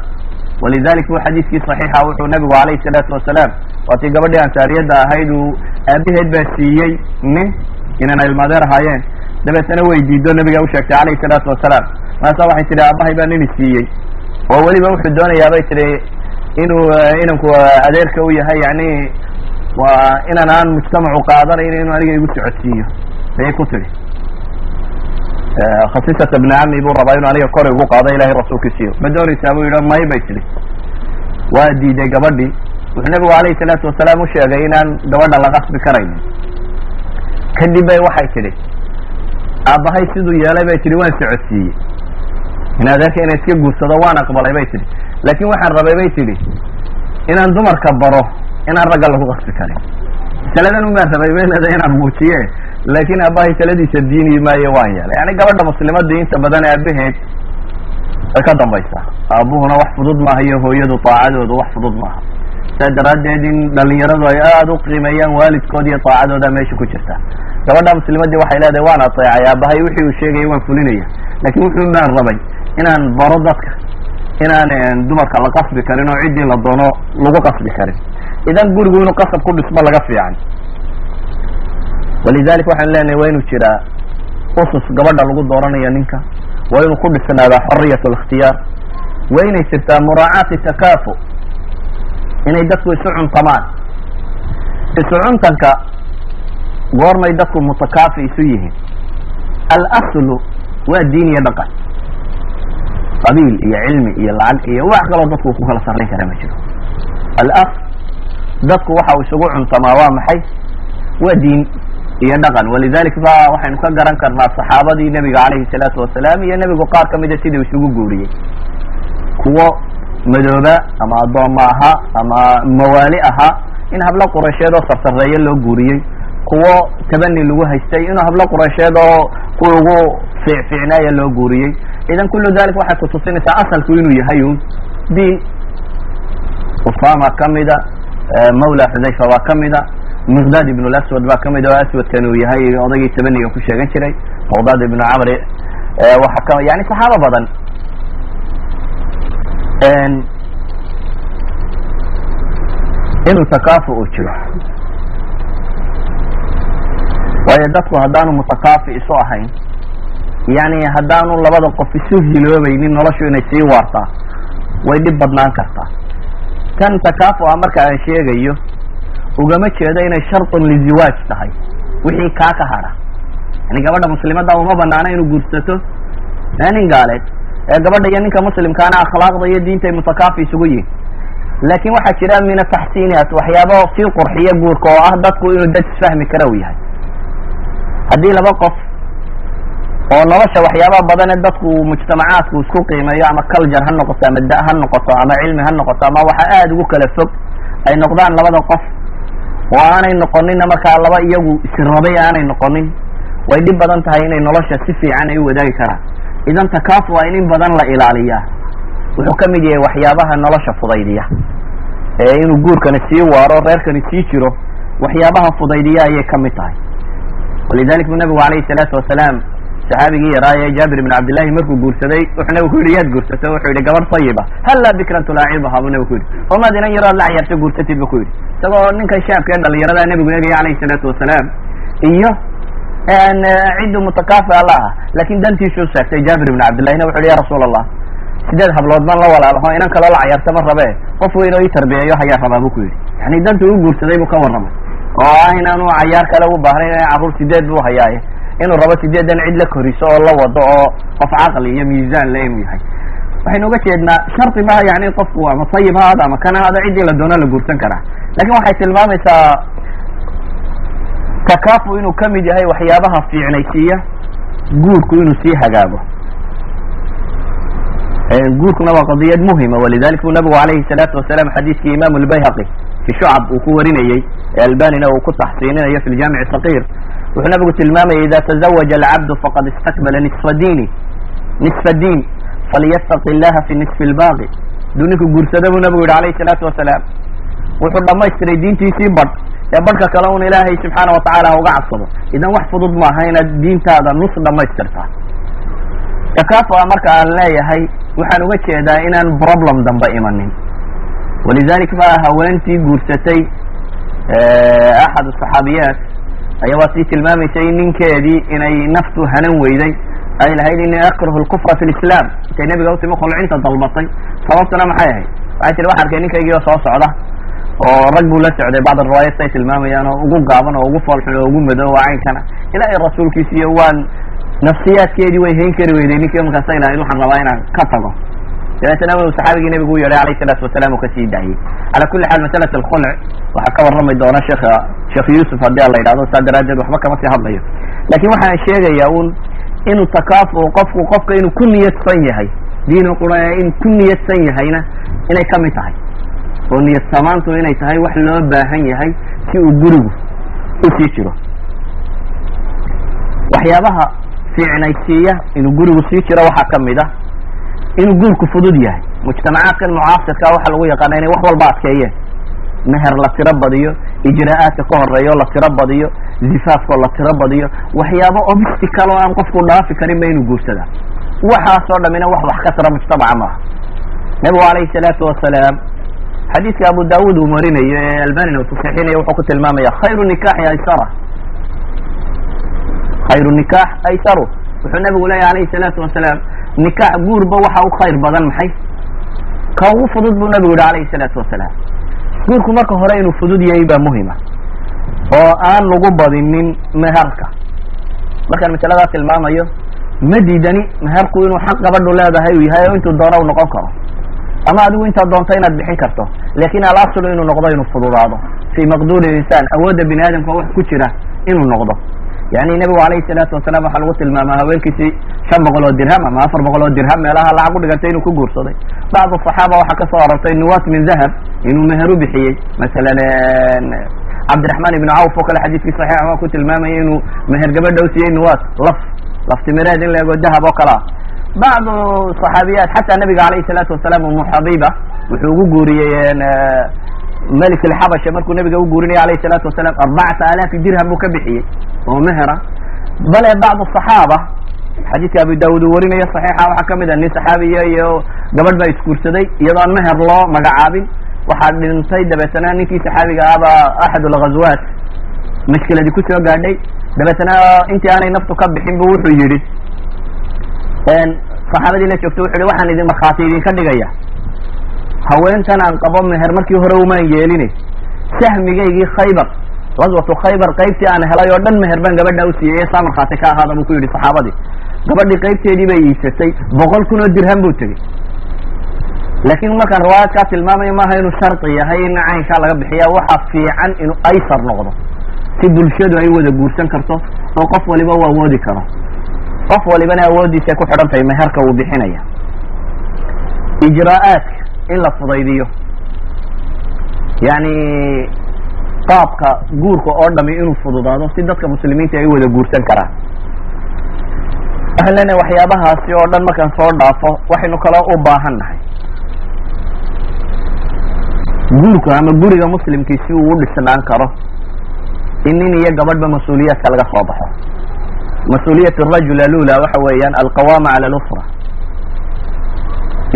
walidalik bu xadiiskii saxiixa wuxuu nabigu alayhi salaatu wasalaam waatii gabadhii ansaariyadda ahayd uu aabaheed baa siiyey nin inaan ilmaadeer ahaayeen dabeetana way diido nabiga u sheegtay alayhi salaatu wasalaam. Markaasa waxay tihi aabahay baa nini siiyey. Oo weliba wuxuu doonayaa bay tihi inuu inanku adeerka u yahay yani waa inaan aan mujtamacu qaadanayn inuu aniga igu socodsiiyo. Ayay ku tihi khasisata bni cami buu rabaa inuu aniga kor igu qaado ilahay rasuulkiisiyo ma doonaysaa buu yidhi may bay tihi waa diiday gabadhii. Wuxuu nabigu alayhi salaatu wasalaam u sheegay inaan gabadha la qasbi karaynin. Kadib bay waxay tidhi aabbahay siduu yeelay bay tihi waan socodsiiyey. In adeerka inay iska guursado waan aqbalay bay tihi laakin waxaan rabay bay tihi inaan dumarka baro inaan ragga lagu qasbi karin. Masaladan un baan rabay bay leedahay inaan muujiye laakin aabahay taladiisa diini maayo waan yeelay. Yani gabadha muslimadii inta badan aabaheed way ka dambaysaa. Aabuhuna wax fudud maaha iyo hooyadu taacadoodu wax fudud maaha saa daraaddeed in dhalinyaradu ay aada u qiimeeyaan waalidkood iyo taacadooda meesha ku jirta. Gabadha muslimadii waxay leedahay waan ateecay aabahay wixii uu sheegaya waan fulinaya. Laakin wuxuu maan rabay inaan baro dadka inaan dumarka la qasbi karin oo ciddii la doono lagu qasbi karin. Idan gurigu inuu qasab ku dhismo laga fiican walidalik waxaan leenahay waa inuu jiraa usus gabadha lagu dooranayo ninka waa inuu ku dhisnaadaa xoriyat اlikhtiyaar waa inay jirtaa muraacaati takaafu inay dadku isu cuntamaan isu cuntanka goormay dadku mutakaafi isu yihiin. Alaslu waa diin iyo dhaqan. Qabiil iyo cilmi iyo lacag iyo wax kaloo dadku ku kala sarrayn karaa ma jiro. Alas dadku waxa uu isugu cuntamaa waa maxay? Waa diin iyo dhaqan. Walidalik ba waxaynu ka garan karnaa saxaabadii nebiga calayhi salaatu wasalaam iyo nebigu qaar kamida sidii isugu guuriyey. Kuwo madooba ama addooma ahaa ama mawaali ahaa in hablo qureysheed oo sarsareeye loo guuriyey. Kuwo tabani lagu haystay inuu hablo qureysheed oo ku ugu fiicfiicnaaya loo guuriyey. Idan kullu dalik waxay kutusinaysaa asalku inuu yahay un diin usama kamida mawla xudayfa baa kamida miqdad ibn laswad baa ka mid oo aswadkan uu yahay odaygii tabaniga ku sheegan jiray miqdad ibnu camri. Waxa ka yani saxaabo badan inuu takaafu uu jiro. Waayo dadku haddaanu mutakaafi isu ahayn yani haddaanu labada qof isu hiloobaynin noloshu inay sii waartaa way dhib badnaan kartaa. Kan takaafu a marka aan sheegayo ugama jeedo inay shartun liziwaaj tahay. Wixii kaa ka hadha yani gabadha muslimadda uma banaana inuu guursato nin gaaleed ee gabadha iyo ninka muslimkaana akhlaaqda iyo diinta ay mutakaafi isugu yihiin laakin waxaa jira min ataxsiiniat waxyaaba sii qurxiya guurka oo ah dadku inuu dad isfahmi kara u yahay. Haddii laba qof oo nolosha waxyaabaha badane dadku mujtamacaadku isku qiimeeyo ama culture ha noqoto ama da ha noqoto ama cilmi ha noqoto ama waxa aada ugu kala fog ay noqdaan labada qof oo aanay noqonina markaa laba iyagu israbay aanay noqonin way dhib badan tahay inay nolosha si fiican ay u wadaagi karaan idan takaafu waa in in badan la ilaaliyaa. Wuxuu ka mid yahay waxyaabaha nolosha fudaydiya. Ee inuu guurkani sii waaro reerkani sii jiro waxyaabaha fudaydiya ayay ka mid tahay. Walidalik bu nabigu alayhi salaatu wasalaam saxaabigii yaraaye jaabir ibn cabdillahi markuu guursaday wuxuu nabigu ku yidhi yaad guursato? Wuxuu yidhi gabar sayiba hallaa bikran tulaacibaha buu nabigu ku yidhi. Omaad inan yarood la cayaarto guursatid bu ku yidhi. Isagoo ninkan shaabka ee dhalinyarada nabigu eegaya alayhi salaatu wasalaam iyo ciddu mutakaafi alla ah. Lakin dantiisuu sheegtay jaabir ibn cabdillahina wuxu yhi ya rasuul allah sideed hablood ban la walaalaho inan kaloo la cayaarta ma rabe qof weyn oo ii tarbiyeeyo hayaa rabaa bu ku yidhi. Yani dantu u guursaday buu ka warramay. Oo ah inaanu cayaar kale u baahnayn in carruur sideed buu hayaaye inuu rabo sideedan cid la koriso oo la wado oo qof caqli iyo miisaan le inuu yahay. Waxaynu uga jeednaa shardi maha yani qofku ama sayib ha ahaado ama kana ahaado ciddii la doono la guursan karaa. Lakin waxay tilmaamaysaa takaafu inuu ka mid yahay waxyaabaha fiicnaysiiya guurku inuu sii hagaago guurkuna waa qadiyad muhima walidalik bu nabigu alayhi salaatu wasalaam xadiiskii imam lbayhaqi fi shucab uu ku warinayey ee albanina uu ku taxsiininayo fi ljamic saqiir. Wuxuu nabigu tilmaamayay ida tazawaja alcabdu faqad istakmala nisfa diini. Nisfa diin. Falyastaqi illaha fi nisfi lbaaqi haduu ninku guursada buu nabigu yihi alayhi salaatu wasalaam. Wuxuu dhamaystiray diintiisii badh ee badhka kale un ilaahay subxaana watacaala uga cabsado. Idan wax fudud maaha inaad diintaada nus dhamaystirtaa takaafa marka aan leeyahay waxaan uga jeedaa inaan problem dambe imanin. Walidalik ba haweentii guursatay axad saxaabiyaat ayaa waa sii tilmaamaysay ninkeedii inay naftu hanan weyday. Ay lahayd ini akrahu lkufra fi lislam intay nebiga utimi khulcinta dalbatay sababtuna maxay ahayd? Waxay tiri waxaa arkay ninkaygii oo soo socda oo rag buu la socday bacd riwaayat ay tilmaamayaan oo ugu gaaban oo ugu foolxun oo ugu madow oo caynkana. Ilaahay rasuulkiisa iyo waan nafsiyaadkeedii way hayn kari weyday ninkii markaasa ilahayd waxaan rabaa inaan ka tago. Dabeetana u saxaabigii nabigu u yeedhay alayh salaatu wasalaam uu ka sii daayey cala kuli xaal masalat alkhulc waxaa ka warrami doona sheekha sheekh yuusuf haddii a la yidhahdo saa daraaddeed waxba kama sii hadlayo. Lakin waxaan sheegayaa un inuu takaafu qofku qofka inuu ku niyadsan yahay diinu qura in ku niyadsan yahayna inay ka mid tahay oo niyad samaantu inay tahay wax loo baahan yahay si uu gurigu u sii jiro. Waxyaabaha fiicnaysiiya inuu gurigu sii jiro waxaa ka mid ah inuu guurku fudud yahay. Mujtamacaadkan mucaasirka waxaa lagu yaqaana inay wax walba adkeeyeen. Meher la tiro badiyo ijraa'aadka ka horeeyo la tiro badiyo zifaafkoo la tiro badiyo. Waxyaabo obstical oo aan qofku dhaafi karinba inuu guursadaa. Waxaasoo dhamina wax wax ka tira mujtamaca maaha. Nabigu calayhi salaatu wasalaam xadiidka abu daawud uu marinayo ee albanina uu tasaxiinayo wuxuu ku tilmaamaya khayru nikaxi aysara. Khayru nikax aysaru. Wuxuu nabigu leeyahy alayhi salaatu wasalaam nikax guurba waxa u khayr badan maxay? Ka ugu fudud buu nabigu yihi alayhi salaatu wasalaam guurku marka hore inuu fudud yahay baa muhima oo aan lagu badinin meherka. Markaan masaladaa tilmaamayo ma diidani meherku inuu xaq gabadhu leedahay uu yahay oo intuu doono u noqon karo ama adigu intaad doonto inaad bixin karto laakiin alaslu inuu noqdo inuu fududaado fi maqduuri insaan awoodda bini aadamka wax ku jira inuu noqdo. Yani nebigu alayhi salaatu wasalaam waxaa lagu tilmaamaa haweenkiisii shan boqol oo dirham ama afar boqol oo dirham meelaha lacag u dhigantay inuu ku guursaday. Bacdu saxaaba waxaa ka soo arortay nuwaat min dahab inuu meher u bixiyey. Masalan cabdiraxmaan ibnu cawf oo kale xadiiskii saxiixa waa ku tilmaamayay inuu meher gabadha u siiyey nuwaat laf laftimireed in la ego dahab oo kale. ah bacdu صaxaabiyaat xataa nabiga alayhi salaatu wasalaam umu xabiba wuxuu ugu guuriyey malik alxabasha markuu nabiga u guurinaya alayhi salaatu wasalaam arbacata alaafi dirham buu ka bixiyey oo mehera bale bacdu صaxaaba xadiidka abu daawud uu warinayo saxiixa waxaa ka mid ah nin saxaabiya iyo gabadh baa isguursaday iyadoo aan meher loo magacaabin waxaa dhintay dabeetana ninkii saxaabiga ahba axad lghazwaat mashkiladii ku soo gaadhay dabeetana intii aanay naftu ka bixin bu wuxuu yidhi saxaabadii la joogto wuxu hi waxaan idin markhaati idinka dhigaya. Haweentan aan qabo meher markii hore umaan yeeline sahmigaygii khaybar gaswatu khaybar qaybtii aan helay oo dhan meher baan gabadha u siiyey ee saa markhaati ka ahaada? buu ku yidhi saxaabadii gabadhii qaybteedii bay iibsatay boqol kun oo dirham buu tegey laakin markaan riwaayaadkaa tilmaamayo maaha inuu shardi yahay in caynkaa laga bixiya waxa fiican inuu aysar noqdo si bulshadu ay wada guursan karto oo qof waliba u awoodi karo qof walibana awoodiisay ku xidhan tahay meherka uu bixinaya. Ijraa'aadka in la fudaydiyo. Yani qaabka guurka oo dhami inuu fududaado si dadka muslimiinta ay wada guursan karaan. Leenahay waxyaabahaasi oo dhan markaan soo dhaafo waxaynu kale u baahan nahay guurka ama guriga muslimkii si uu u dhisnaan karo in nin iyo gabadhba mas'uuliyaadka laga soo baxo mas'uuliyat arajul alula waxa weeyaan alqawama cala alusra.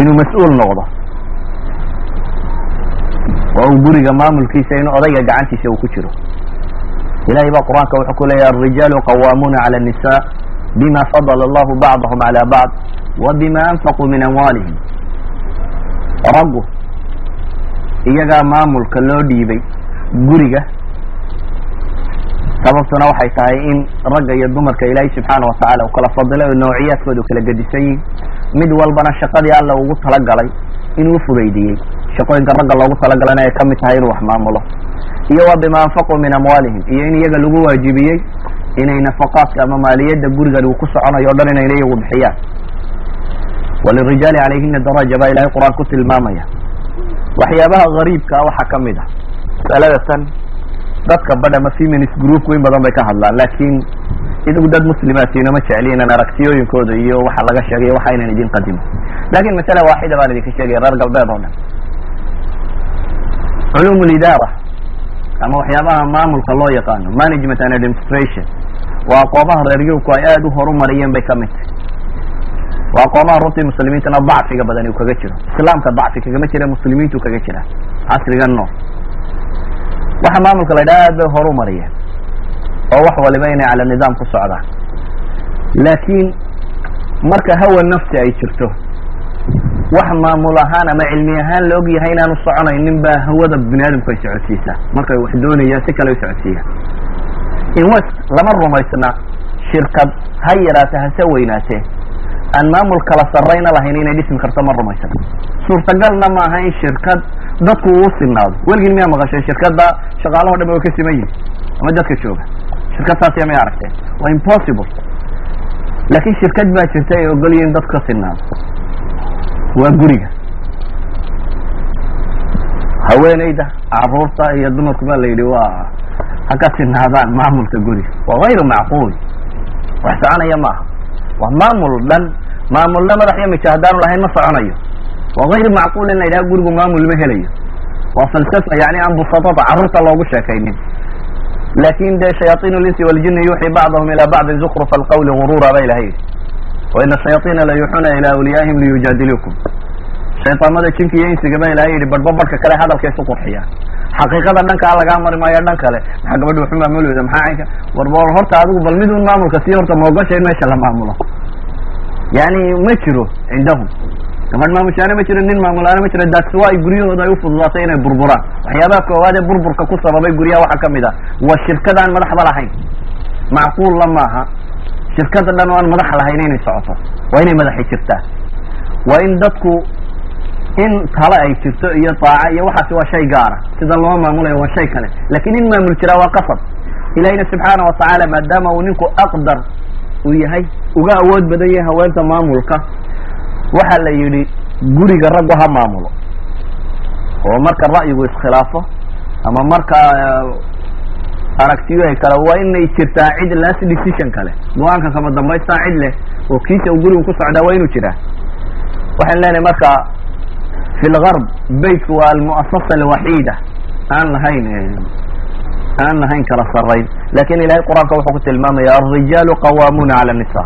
Inuu mas'uul noqdo. Oo uu guriga maamulkiisa inuu odayga gacantiisa uu ku jiro. Ilahay baa qur'aanka wuxuu ku leeyahy alrijaalu qawamuna cala الnisa bima fadla allahu bacdahum cala bacd wa bima anfaquu min amwalihim raggu iyagaa maamulka loo dhiibay guriga sababtuna waxay tahay in ragga iyo dumarka ilaahay subxaana watacala uu kala fadilay oo nawciyaadkooda kala gedisan yihiin mid walbana shaqadii alla ugu talagalay inuu ufudaydiyey shaqooyinka ragga loogu talagalana ay ka mid tahay inuu wax maamulo. Iyo wa bima anfaquu min amwaalihim iyo in iyaga lagu waajibiyey inay nafaqaadka ama maaliyadda gurigan uu ku soconayo o dhan inayna iyagu bixiyaan. Walirijaali calayhina daraja baa ilahay qur'aan ku tilmaamaya. Waxyaabaha gariibkaa waxaa ka mid ah. Masalada tan dadka badh ama feminist group weyn badan bay ka hadlaan laakin idigu dad muslimaatiino ma jecli inaan aragtiyooyinkooda iyo waxa laga sheegayo waxa inaan idin qadimo laakiin masala waaxida baan idinka sheegaya reer galbeed oo dhan. Culum lidaara ama waxyaabaha maamulka loo yaqaano management and administration waa aqoomaha reer yurubku ay aada u horumariyeen bay ka mid tahay. Waa aqoomaha runtii muslimiintana dacfiga badan uu kaga jiro islaamka dacfi kagama jira muslimiintu kaga jira casrigan nool waxa maamulka la yidhaha aad bay horumariyeen oo wax waliba inay cala nidaam ku socdaan. Laakiin marka hawa nafsi ay jirto wax maamul ahaan ama cilmi ahaan la og yahay inaanu soconaynin baa hawada bini aadamku ay socodsiisaa markay wax doonayaan si kale ay socodsiiyaan in west lama rumaysna shirkad ha yaraate hase weynaatee. Aan maamul kala sarrayna lahayn inay dhismi karto ma rumaysna. Suurtagalna maaha in shirkad dadku uu sinaado weligin miyaa maqasheen shirkadda shaqaalaho dhan way ka siman yihiin ama dadka jooga. Shirkad saasiya may aragteen. Waa impossible. Laakin shirkad baa jirta ay ogolyihin dadku ka sinaado waa guriga. Haweeneyda carruurta iyo dumarku baa la yidhi waa ha ka sinaadaan maamulka guriga waa gayru macquul. Wax soconaya maaha. Waa maamul dhan. Maamulna madax iyo mija haddaanu lahayn ma soconayo waa gayr macquul in la yidhaha gurigu maamul ma helayo waa falsafa yani aan busatada carruurta loogu sheekaynin laakiin de shayaaiin linsi waljini yuuxi bacdahum ila bacdin zukrufa alqawli gurura ba ilahay yidhi waina shayaaiina la yuuxuna ila awliyaihim liyujaadilukum shaytaamada jinka iyo insiga ba ilahay yidhi badhba badhka kale hadalka isu qurxiya xaqiiqada dhankaa lagaa mari maayo dhan kale maxaa gabadha waxu maamuleyda maxaa caynka war bal horta adigu bal midun maamulka sii horta moogasha in meesha la maamulo yani ma jiro cindahum gabadh maamushaane ma jiro nin maamulaane ma jiro daaswa ay guryahooda ay ufududaatay inay burburaan waxyaabaha koowaad ee burburka ku sababay guryaha waxaa ka mid ah waa shirkadaan madaxba lahayn macquulla maaha shirkada dhan oo aan madax lahayn inay socoto waa inay madaxi jirtaa waa in dadku in tale ay jirto iyo daaca iyo waxaasi waa shay gaara sida loo maamulayo waa shay kale laakiin in maamul jiraa waa qasab ilahina subxaana watacaala maadaama uu ninku aqdar. Uu yahay uga awood badan yahay haweenta maamulka waxa la yidhi guriga raggu ha maamulo. Oo marka ra'yigu iskhilaafo ama marka aragtiyo ay kale waa inay jirtaa cid last decision kale go'aanka kama dambaystaa cid leh oo kiisa uu gurigu ku socdaa waa inuu jiraa. Waxaan leenahay marka fi lgarb beytku waa almu'asasa alwaxiida. Aan lahayn aan lahayn kala sarayn laakiin ilahay qur'aanka wuxuu ku tilmaamaya alrijaalu qawaamuuna cala nisa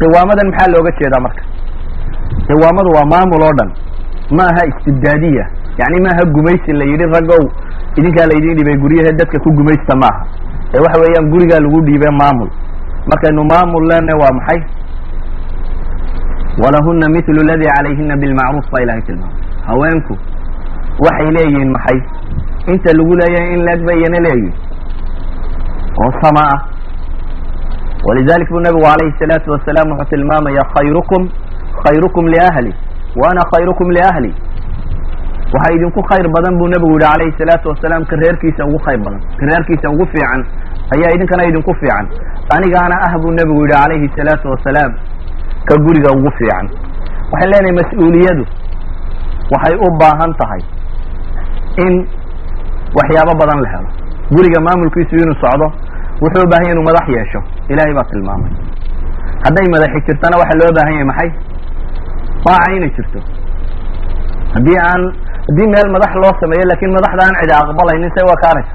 qiwaamadan maxaa looga jeedaa marka qiwaamadu waa maamul oo dhan. Ma aha istibdaadiya yani maaha gumaysi la yidhi raggow idinkaa laydin dhibay guryahe dadka ku gumaysta maaha. Ee waxa weeyaan gurigaa lagu dhiibe maamul. Markaynu maamul leenahay waa maxay? Walahuna mithlu ladi calayhina bilmacruuf baa ilahay tilmaamay. Haweenku waxay leeyihiin maxay? Inta lagu leeyahay in leeg bay iyana leeyihiin oo sama ah. Walidalik buu nabigu alayhi الsalaatu wasalaam wuxuu tilmaamaya khayrukum khayrukum liahli wa ana khayrukum liahli waxaa idinku khayr badan buu nebigu yihi calayhi salaatu wasalaam ka reerkiisa ugu khayr badan ka reerkiisa ugu fiican. Ayaa idinkana idinku fiican. Anigaana ah buu nebigu yihi calayhi salaatu wasalaam ka guriga ugu fiican. Waxaan leenahay mas'uuliyadu waxay u baahan tahay in waxyaabo badan la helo. Guriga maamulkiisu inuu socdo wuxuu u baahan yahy inuu madax yeesho. Ilaahay baa tilmaamay. Hadday madaxi jirtana waxaa loo baahan yahay maxay? Daaca inay jirto. Haddii aan haddii meel madax loo sameeyo laakiin madaxda aan cidi aqbalaynin say u ekaanaysa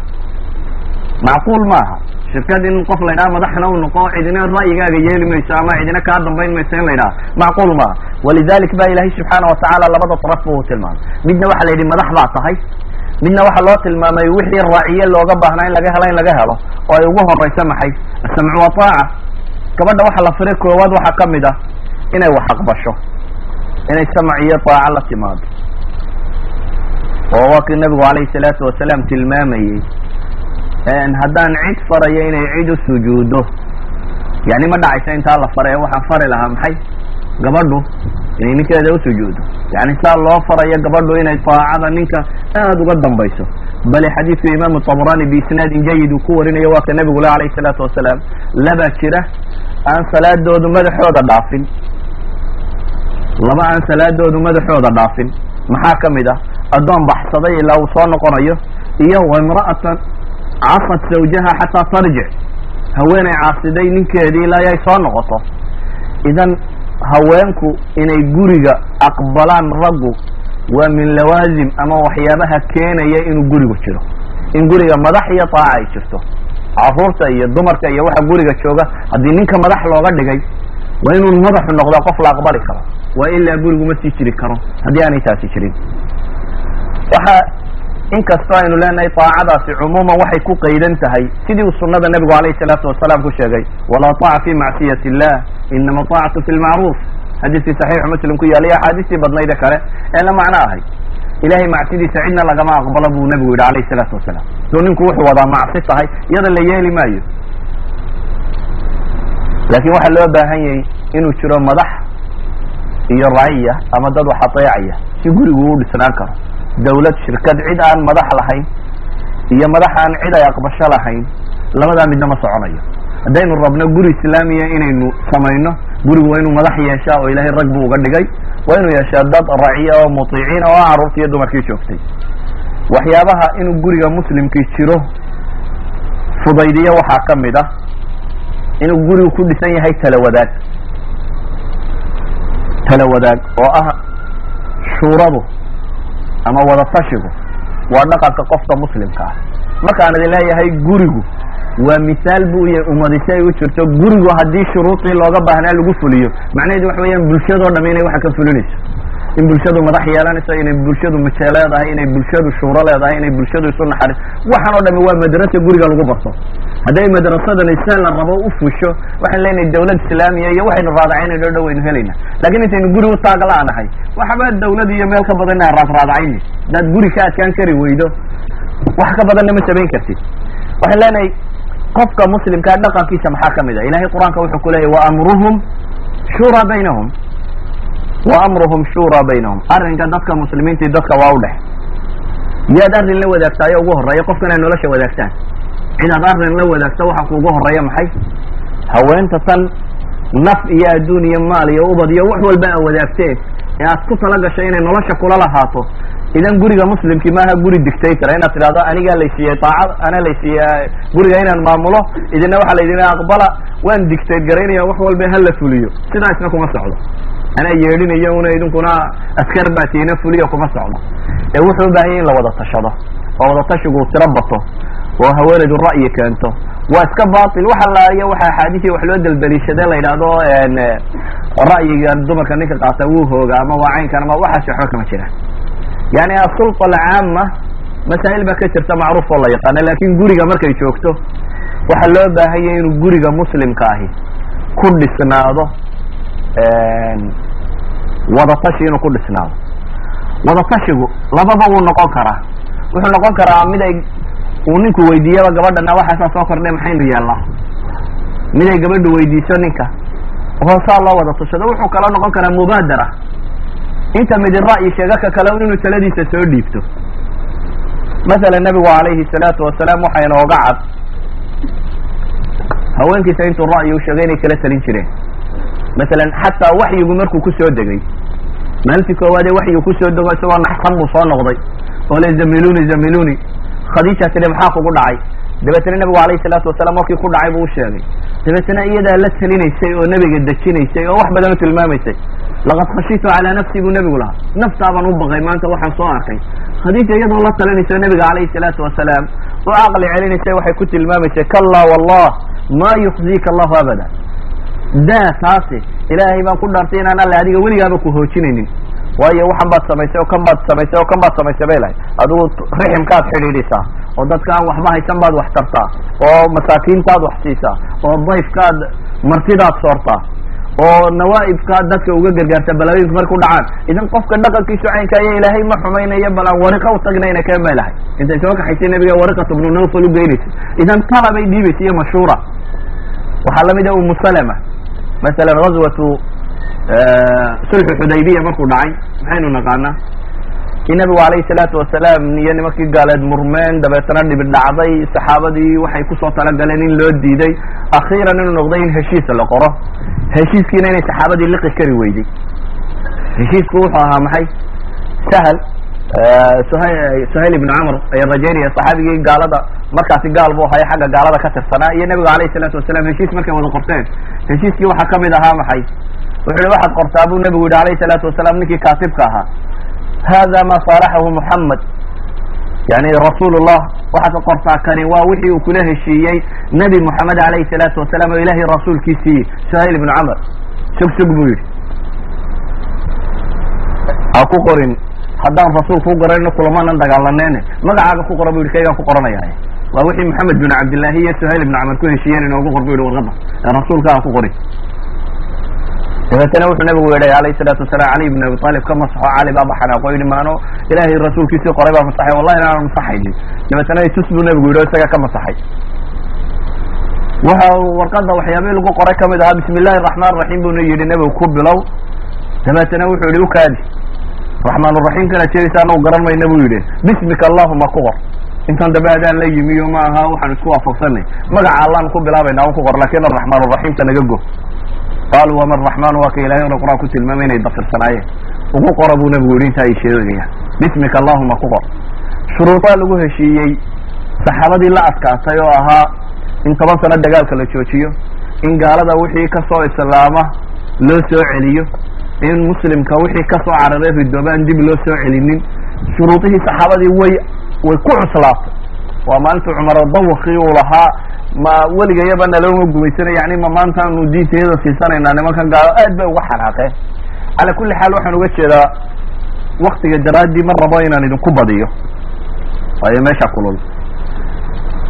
macquul maaha. Shirkad in qof la ydhaha madaxna u noqo cidina ra'yigaaga yeeli mayso ama cidina kaa dambayn mayso in la ydhaha macquul maaha. Walidalik ba ilahay subxaana watacaala labada daraf bu u tilmaamay. Midna waxa la yidhi madax baa tahay. Midna waxaa loo tilmaamay wixii raaciye looga baahnaa in laga helo in laga helo. Oo ay ugu horeyso maxay? Asamcu wataaca gabadha waxa la firay koowaad waxaa ka mid ah. Inay wax aqbasho inay samac iyo taaca la timaado. Oo waa kii nabigu alayhi salaatu wasalaam tilmaamayey haddaan cid farayo inay cid u sujuudo yani ma dhacaysa intaa la faray waxaan fari lahaa maxay? Gabadhu inay ninkeeda usujuudo yani saa loo farayo gabadhu inay taacada ninka aada uga dambayso. Bale xadiidku imaamu tabrani biisnaadin jayid uu ku warinayo waa ka nabigu le alayhi salaatu wasalaam laba jira aan salaadoodu madaxooda dhaafin laba aan salaadoodu madaxooda dhaafin. Maxaa ka mid ah? Addoon baxsaday ilaa uu soo noqonayo. Iyo wamra'atan casad zawjaha xataa tarjic. Haweenay caasiday ninkeedii ilaa ay soo noqoto. Idan haweenku inay guriga aqbalaan raggu waa min lawaasim ama waxyaabaha keenaya inuu gurigu jiro. In guriga madax iyo taaca ay jirto. Caruurta iyo dumarka iyo waxa guriga jooga haddii ninka madax looga dhigay waa inuu madaxu noqdaa qof la aqbali karo waa ilaa gurigu ma sii jiri karo. Haddii aanay taasi jirin. Waxa inkastoo aynu leenahay taacadaasi cumuuman waxay ku qaydan tahay. Sidii uu sunada nabigu alayhi salaatu wasalaam ku sheegay walaa taaca fi macsiyati illah inama taacatu fi lmacruuf xadiiskii saxiixu muslim ku yaallay axaadiistii badnayde kale ee la macno ahay. Ilahay macsidiisa cidna lagama aqbalo buu nabigu yidhi alayhi salaatu wasalaam soo ninku wuxuu wadaa macsi tahay iyada la yeeli maayo. Laakin waxaa loo baahan yahay inuu jiro madax iyo raciya ama dad wax ateecaya si gurigu u dhisnaan karo. Dawlad shirkad cid aan madax lahayn iyo madax aan cid ay aqbasho lahayn labadaa midna ma soconayo. Haddaynu rabno guri islaamiya inaynu samayno gurigu waa inuu madax yeeshaa oo ilahay rag buu uga dhigay waa inuu yeeshaa dad raciya oo mutiiciin oo carruurtii iyo dumarkii joogtay. Waxyaabaha inuu guriga muslimkii jiro fudaydiyo waxaa ka mid ah inuu gurigu ku dhisan yahay tala wadaag tala wadaag oo ah shuuradu ama wadatashigu waa dhaqanka qofka muslimka ah. Markaan idin leeyahay gurigu waa misaal bu yahay ummadi si ay u jirto gurigu haddii shuruudii looga baahnaa lagu fuliyo. Macnaheedu waxa weeyaan bulshadoo dham inay waxa ka fulinayso in bulshadu madax yeelanayso inay bulshadu maje leedahay inay bulshadu shuuro leedahay inay bulshadu isu naxariis waxaan oo dhami waa madrasa guriga lagu barto. Hadday madrasadani se la rabo u fusho waxaan leenahay dawlad islaamiya iyo waxaynu raadacaynayno o dhan waynu helayna. Lakin intaynu guri u taagla-nahay waxba dawlad iyo meel ka badan inaa raadraadacayni hadaad guri ka adkaan kari weydo. Wax ka badanna ma samayn kartid. Waxaan leenahay qofka muslimkaa dhaqankiisa maxaa ka mid a ilahay qur'aanka wuxuu ku leeyahy waamruhum shura baynahum waamruhum shura baynahum. Arrinka dadka muslimiinta iyo dadka waa u dhex yaad arrin la wadaagtaayo ugu horreeya qofka inay nolosha wadaagtaan. Cidaad arrin la wadaagto waxa kuugu horreeya maxay? Haweenta tan naf iyo adduun iyo maal iyo ubad iyo wax walba a wadaagteen ee aad ku tala gashay inay nolosha kula lahaato idan guriga muslimkii maaha guri dictator. Inaad tidhahdo anigaa laysiiyey daacad anaa laysiiye guriga inaan maamulo idina waxaa la yidhi aqbala waan dictate garaynaya wax walba hala fuliyo. Sidaasna kuma socdo anaa yeedhinayo una idinkuna askar baatiina fuliya kuma socdo. Ee wuxuu u baahanya in la wada tashado oo wada tashigu tiro bato oo haweenaydu ra'yi keento. Waa iska batil waxa laayo waxa axaadiisi wax loo daldaliishade la yidhaahdo ra'yiga dumarka ninka qaata wuu hooga ama waa caynkan ama waxaas waxba kama jiraan yani asulta alcaama masaa'il baa ka jirta macruuf oo la yaqaano laakiin guriga markay joogto waxaa loo baahanya inuu guriga muslimka ahi ku dhisnaado wadatashi inuu ku dhisnaado. Wadatashigu lababa wuu noqon karaa. Wuxuu noqon karaa mid ay uu ninku weydiiyaba gabadhana waxaasaa soo kordhay maxaynu yeelnaa mid ay gabadhu weydiiso ninka. Hoosaa loo wada tashado wuxuu kala noqon karaa mubaadara. Inta midin ra'yi sheega ka kale inuu taladiisa soo dhiibto. Masalan nabigu calayhi salaatu wasalaam waxaa inooga cad. Haweenkiisa intuu ra'yi u sheegay inay kala talin jireen masalan xataa waxyigu markuu ku soo degay maalintii koowaadee waxyigu ku soo dego isagoo naxsan buu soo noqday oo le zamiluni zamiluni khadiija tidhi maxaa kugu dhacay? Dabeetana nebigu alayhi salaatu wasalaam markii ku dhacay buu u sheegay. Dabeetana iyadaa la talinaysay oo nebiga dejinaysay oo wax badan u tilmaamaysay laqad khashitu calaa nafsi buu nebigu lahaa. Naftaabaan u baqay maanta waxaan soo arkay. Khadiija iyadoo la talinaysa nebiga calayhi salaatu wasalaam oo caqli celinaysay waxay ku tilmaamaysay kalla wallah ma yukhzika allahu abada daa taasi ilaahay baan ku dhaartay inaan alle adiga weligaaba ku hoojinaynin. Waayo waxan baad samaysay oo kan baad samaysay oo kan baad samaysay bay lahay adigu riximkaad xidhiidhisaa oo dadka aan waxba haysan baad wax tartaa oo masaakiintaad wax siisaa oo dayfkaad martidaad soortaa oo nawaa'ibkaad dadka uga gargaarta balaayoyinku marku dhacaan. Idan qofka dhaqankiisu caynka aya ilaahay ma xumaynayo bal aan wariqa u tagnayna keen bay lahay intay soo kaxaysay nabiga wariqatu bnu nawfal u geynaysa. Idan talabay dhiibaysa iyo mashhuura. Waxaa la mid ah umu salama masalan ghazwatu sulxu xudaybiya markuu dhacay maxaynu naqaanaa in nabigu calayhi salaatu wasalaam iyo nimankii gaaleed murmeen dabeetana dhibi dhacday saxaabadii waxay ku soo talagaleen in loo diiday akhiiran inuu noqday in heshiis la qoro heshiiskiina inay saxaabadii liqi kari weyday heshiisku wuxuu ahaa maxay sahal suhayl ibnu camr ayaa rajaynaya saxaabigii gaalada markaasi gaal buu haya xagga gaalada ka tirsanaa iyo nabigu alayhi salaatu wasalaam heshiis markay wada qorteen heshiiskii waxaa ka mid ahaa maxay wuxu uhi waxaad qortaa buu nabigu yihi alayhi salaatu wasalaam ninkii kaatibka ahaa hada ma saalaxahu muxamed yani rasuul llah waxaad ka qortaa kani waa wixii uu kula heshiiyey nebi moxamed alayhi salaatu wasalaam oo ilahay rasuulkiisiiye suhayl ibnu camr sug sug buu yihi ha ku qorin haddaan rasuul kuu qorayno kulamanan dagaalaneene magacaaga ku qora bu yihi kaygaan ku qoranaya. Waa wixii maxamed bin cabdillahi iyo suhayl ibnu camr ku heshiiyeen inoogu qor bu yihi warqada ee rasuulka ha ku qorin dabeetana wuxuu nabigu yihi alayhi salaatu wasalaam cali ibn abi talib ka masaxo cali baa baxanaaqo yidhi maano ilaahay rasuulkiisii qoray baa masaxay wallahi inaanan masaxaynin dabeetana tus buu nabigu yidhi o isaga ka masaxay. Waxa warqada waxyaabihii lagu qoray ka mid ahaa bismi illahi araxmaan raxiim buna yidhi nebigu ku bilow. Dabeetana wuxuu yihi ukaadi raxmaan raxiim kana jeedaysa anagu garan mayna buu yidhi bismika allahuma ku qor. Intan dambe adaan la yimiyo ma aha waxaan isku waafaqsanay. Magaca allaan ku bilaabayna an ku qor laakiin araxmaan raxiimta naga go. Qaaluu wama raxmaan waa ka ilahay ona qur'aan ku tilmaamay inay dafirsanaayeen ugu qora buu nabigu yihi intaa ay sheegaya bismika allahuma ku qor. Shuruudaa lagu heshiiyey saxaabadii la adkaatay oo ahaa in toban sano dagaalka la joojiyo in gaalada wixii ka soo islaama loo soo celiyo in muslimka wixii ka soo cararay ridooba aan dib loo soo celinin shuruudihii saxaabadii way way ku cuslaatay. Waa maalinta cumar dawakii uu lahaa ma weligayaba naloma gumaysanay yani ma maantaanu diintayada siisanaynaa nimankan gaalo aad bay uga xanaaqeen cala kulli xaal waxaan uga jeedaa waktiga daraadii ma rabo inaan idinku badiyo. Waayo meesha kulul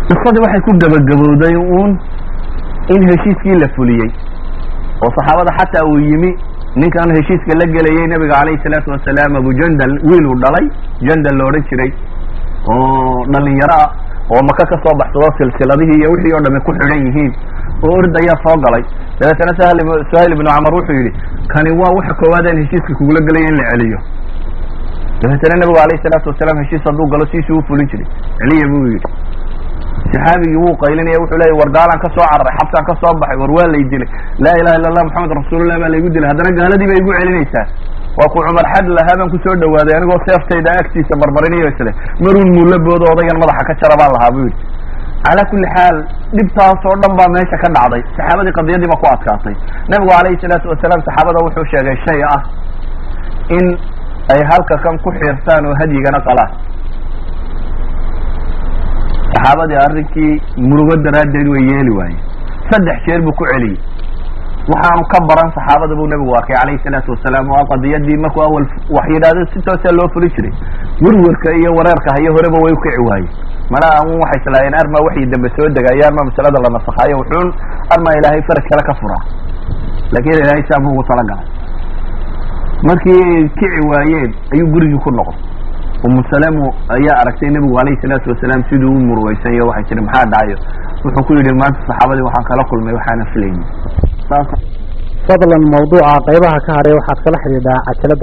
qisadii waxay ku gabagabowday uun in heshiiskii la fuliyey oo saxaabada xataa uu yimi ninkan heshiiska la gelayay nabiga calayhi salaatu wasalaam abu jandal wiil uu dhalay. Jandal la odhan jiray oo dhalinyaro ah oo maka ka soo baxsado silsiladihii iyo wixii oo dhami ku xidhan yihiin. Oo ord ayaa soo galay. Dabeetana suhayl ibnu camar wuxuu yidhi kani waa waxa koowaadaan heshiiska kugula gelaya in la celiyo. Dabeetana nabigu alayhi salaatu wasalaam heshiis hadduu galo siisuu u fulin jiray. Celiya buu yidhi saxaabigii wuu qaylinaya wuxuu leeyay war gaalaan ka soo cararay xabsaan ka soo baxay war waa lay dilay. Laa ilaha illa allah maxamed rasuulullah baa laygu dilay. Haddana gaaladii bay igu celinaysaa. Waa ku cumar xad lahaa ku soo dhawaaday anigoo seeftayda agtiisa marmarinayo isle maruun muulabooda odayan madaxa ka jara baan lahaa bu yidhi. Calaa kulli xaal dhibtaas oo dhan baa meesha ka dhacday. Saxaabadii qadiyadii ba ku adkaatay. Nabigu calayhi salaatu wasalaam saxaabada wuxuu sheegay shay ah in ay halka kan ku xiirtaan oo hadyigana qalaan saxaabadii arrinkii murugo daraaddeed way yeeli waayeen. saddex jeer buu ku celiyey. waxaanu ka baran saxaabada buu nabigu arkay calayhi salaatu wasalaam oo qadiyadii markuu awal wax yidhaahdo si toosaa loo fuli jiray. werwerka iyo wareerka hayo horeba way ukici waayeen. mana un waxay islaayeen armaa waxii dambe soo degaya armaa masalada la nasakhayo wuxuun armaa ilaahay faraj kale ka furaa laakiin ilaahay saa buu ugu talagalay. markii kici waayeen ayuu gurigii ku noqday umu salemu ayaa aragtay nebigu alayhi salaatu wasalaam siduu u murugeysanyo waxay tiri maxaa dhacayo wuxuu ku yidhi maanta saxaabadii waxaan kala kulmay waxaana filayni fadlan mawduuca qaybaha ka haray waxaad kala xidhiidhaa cajalada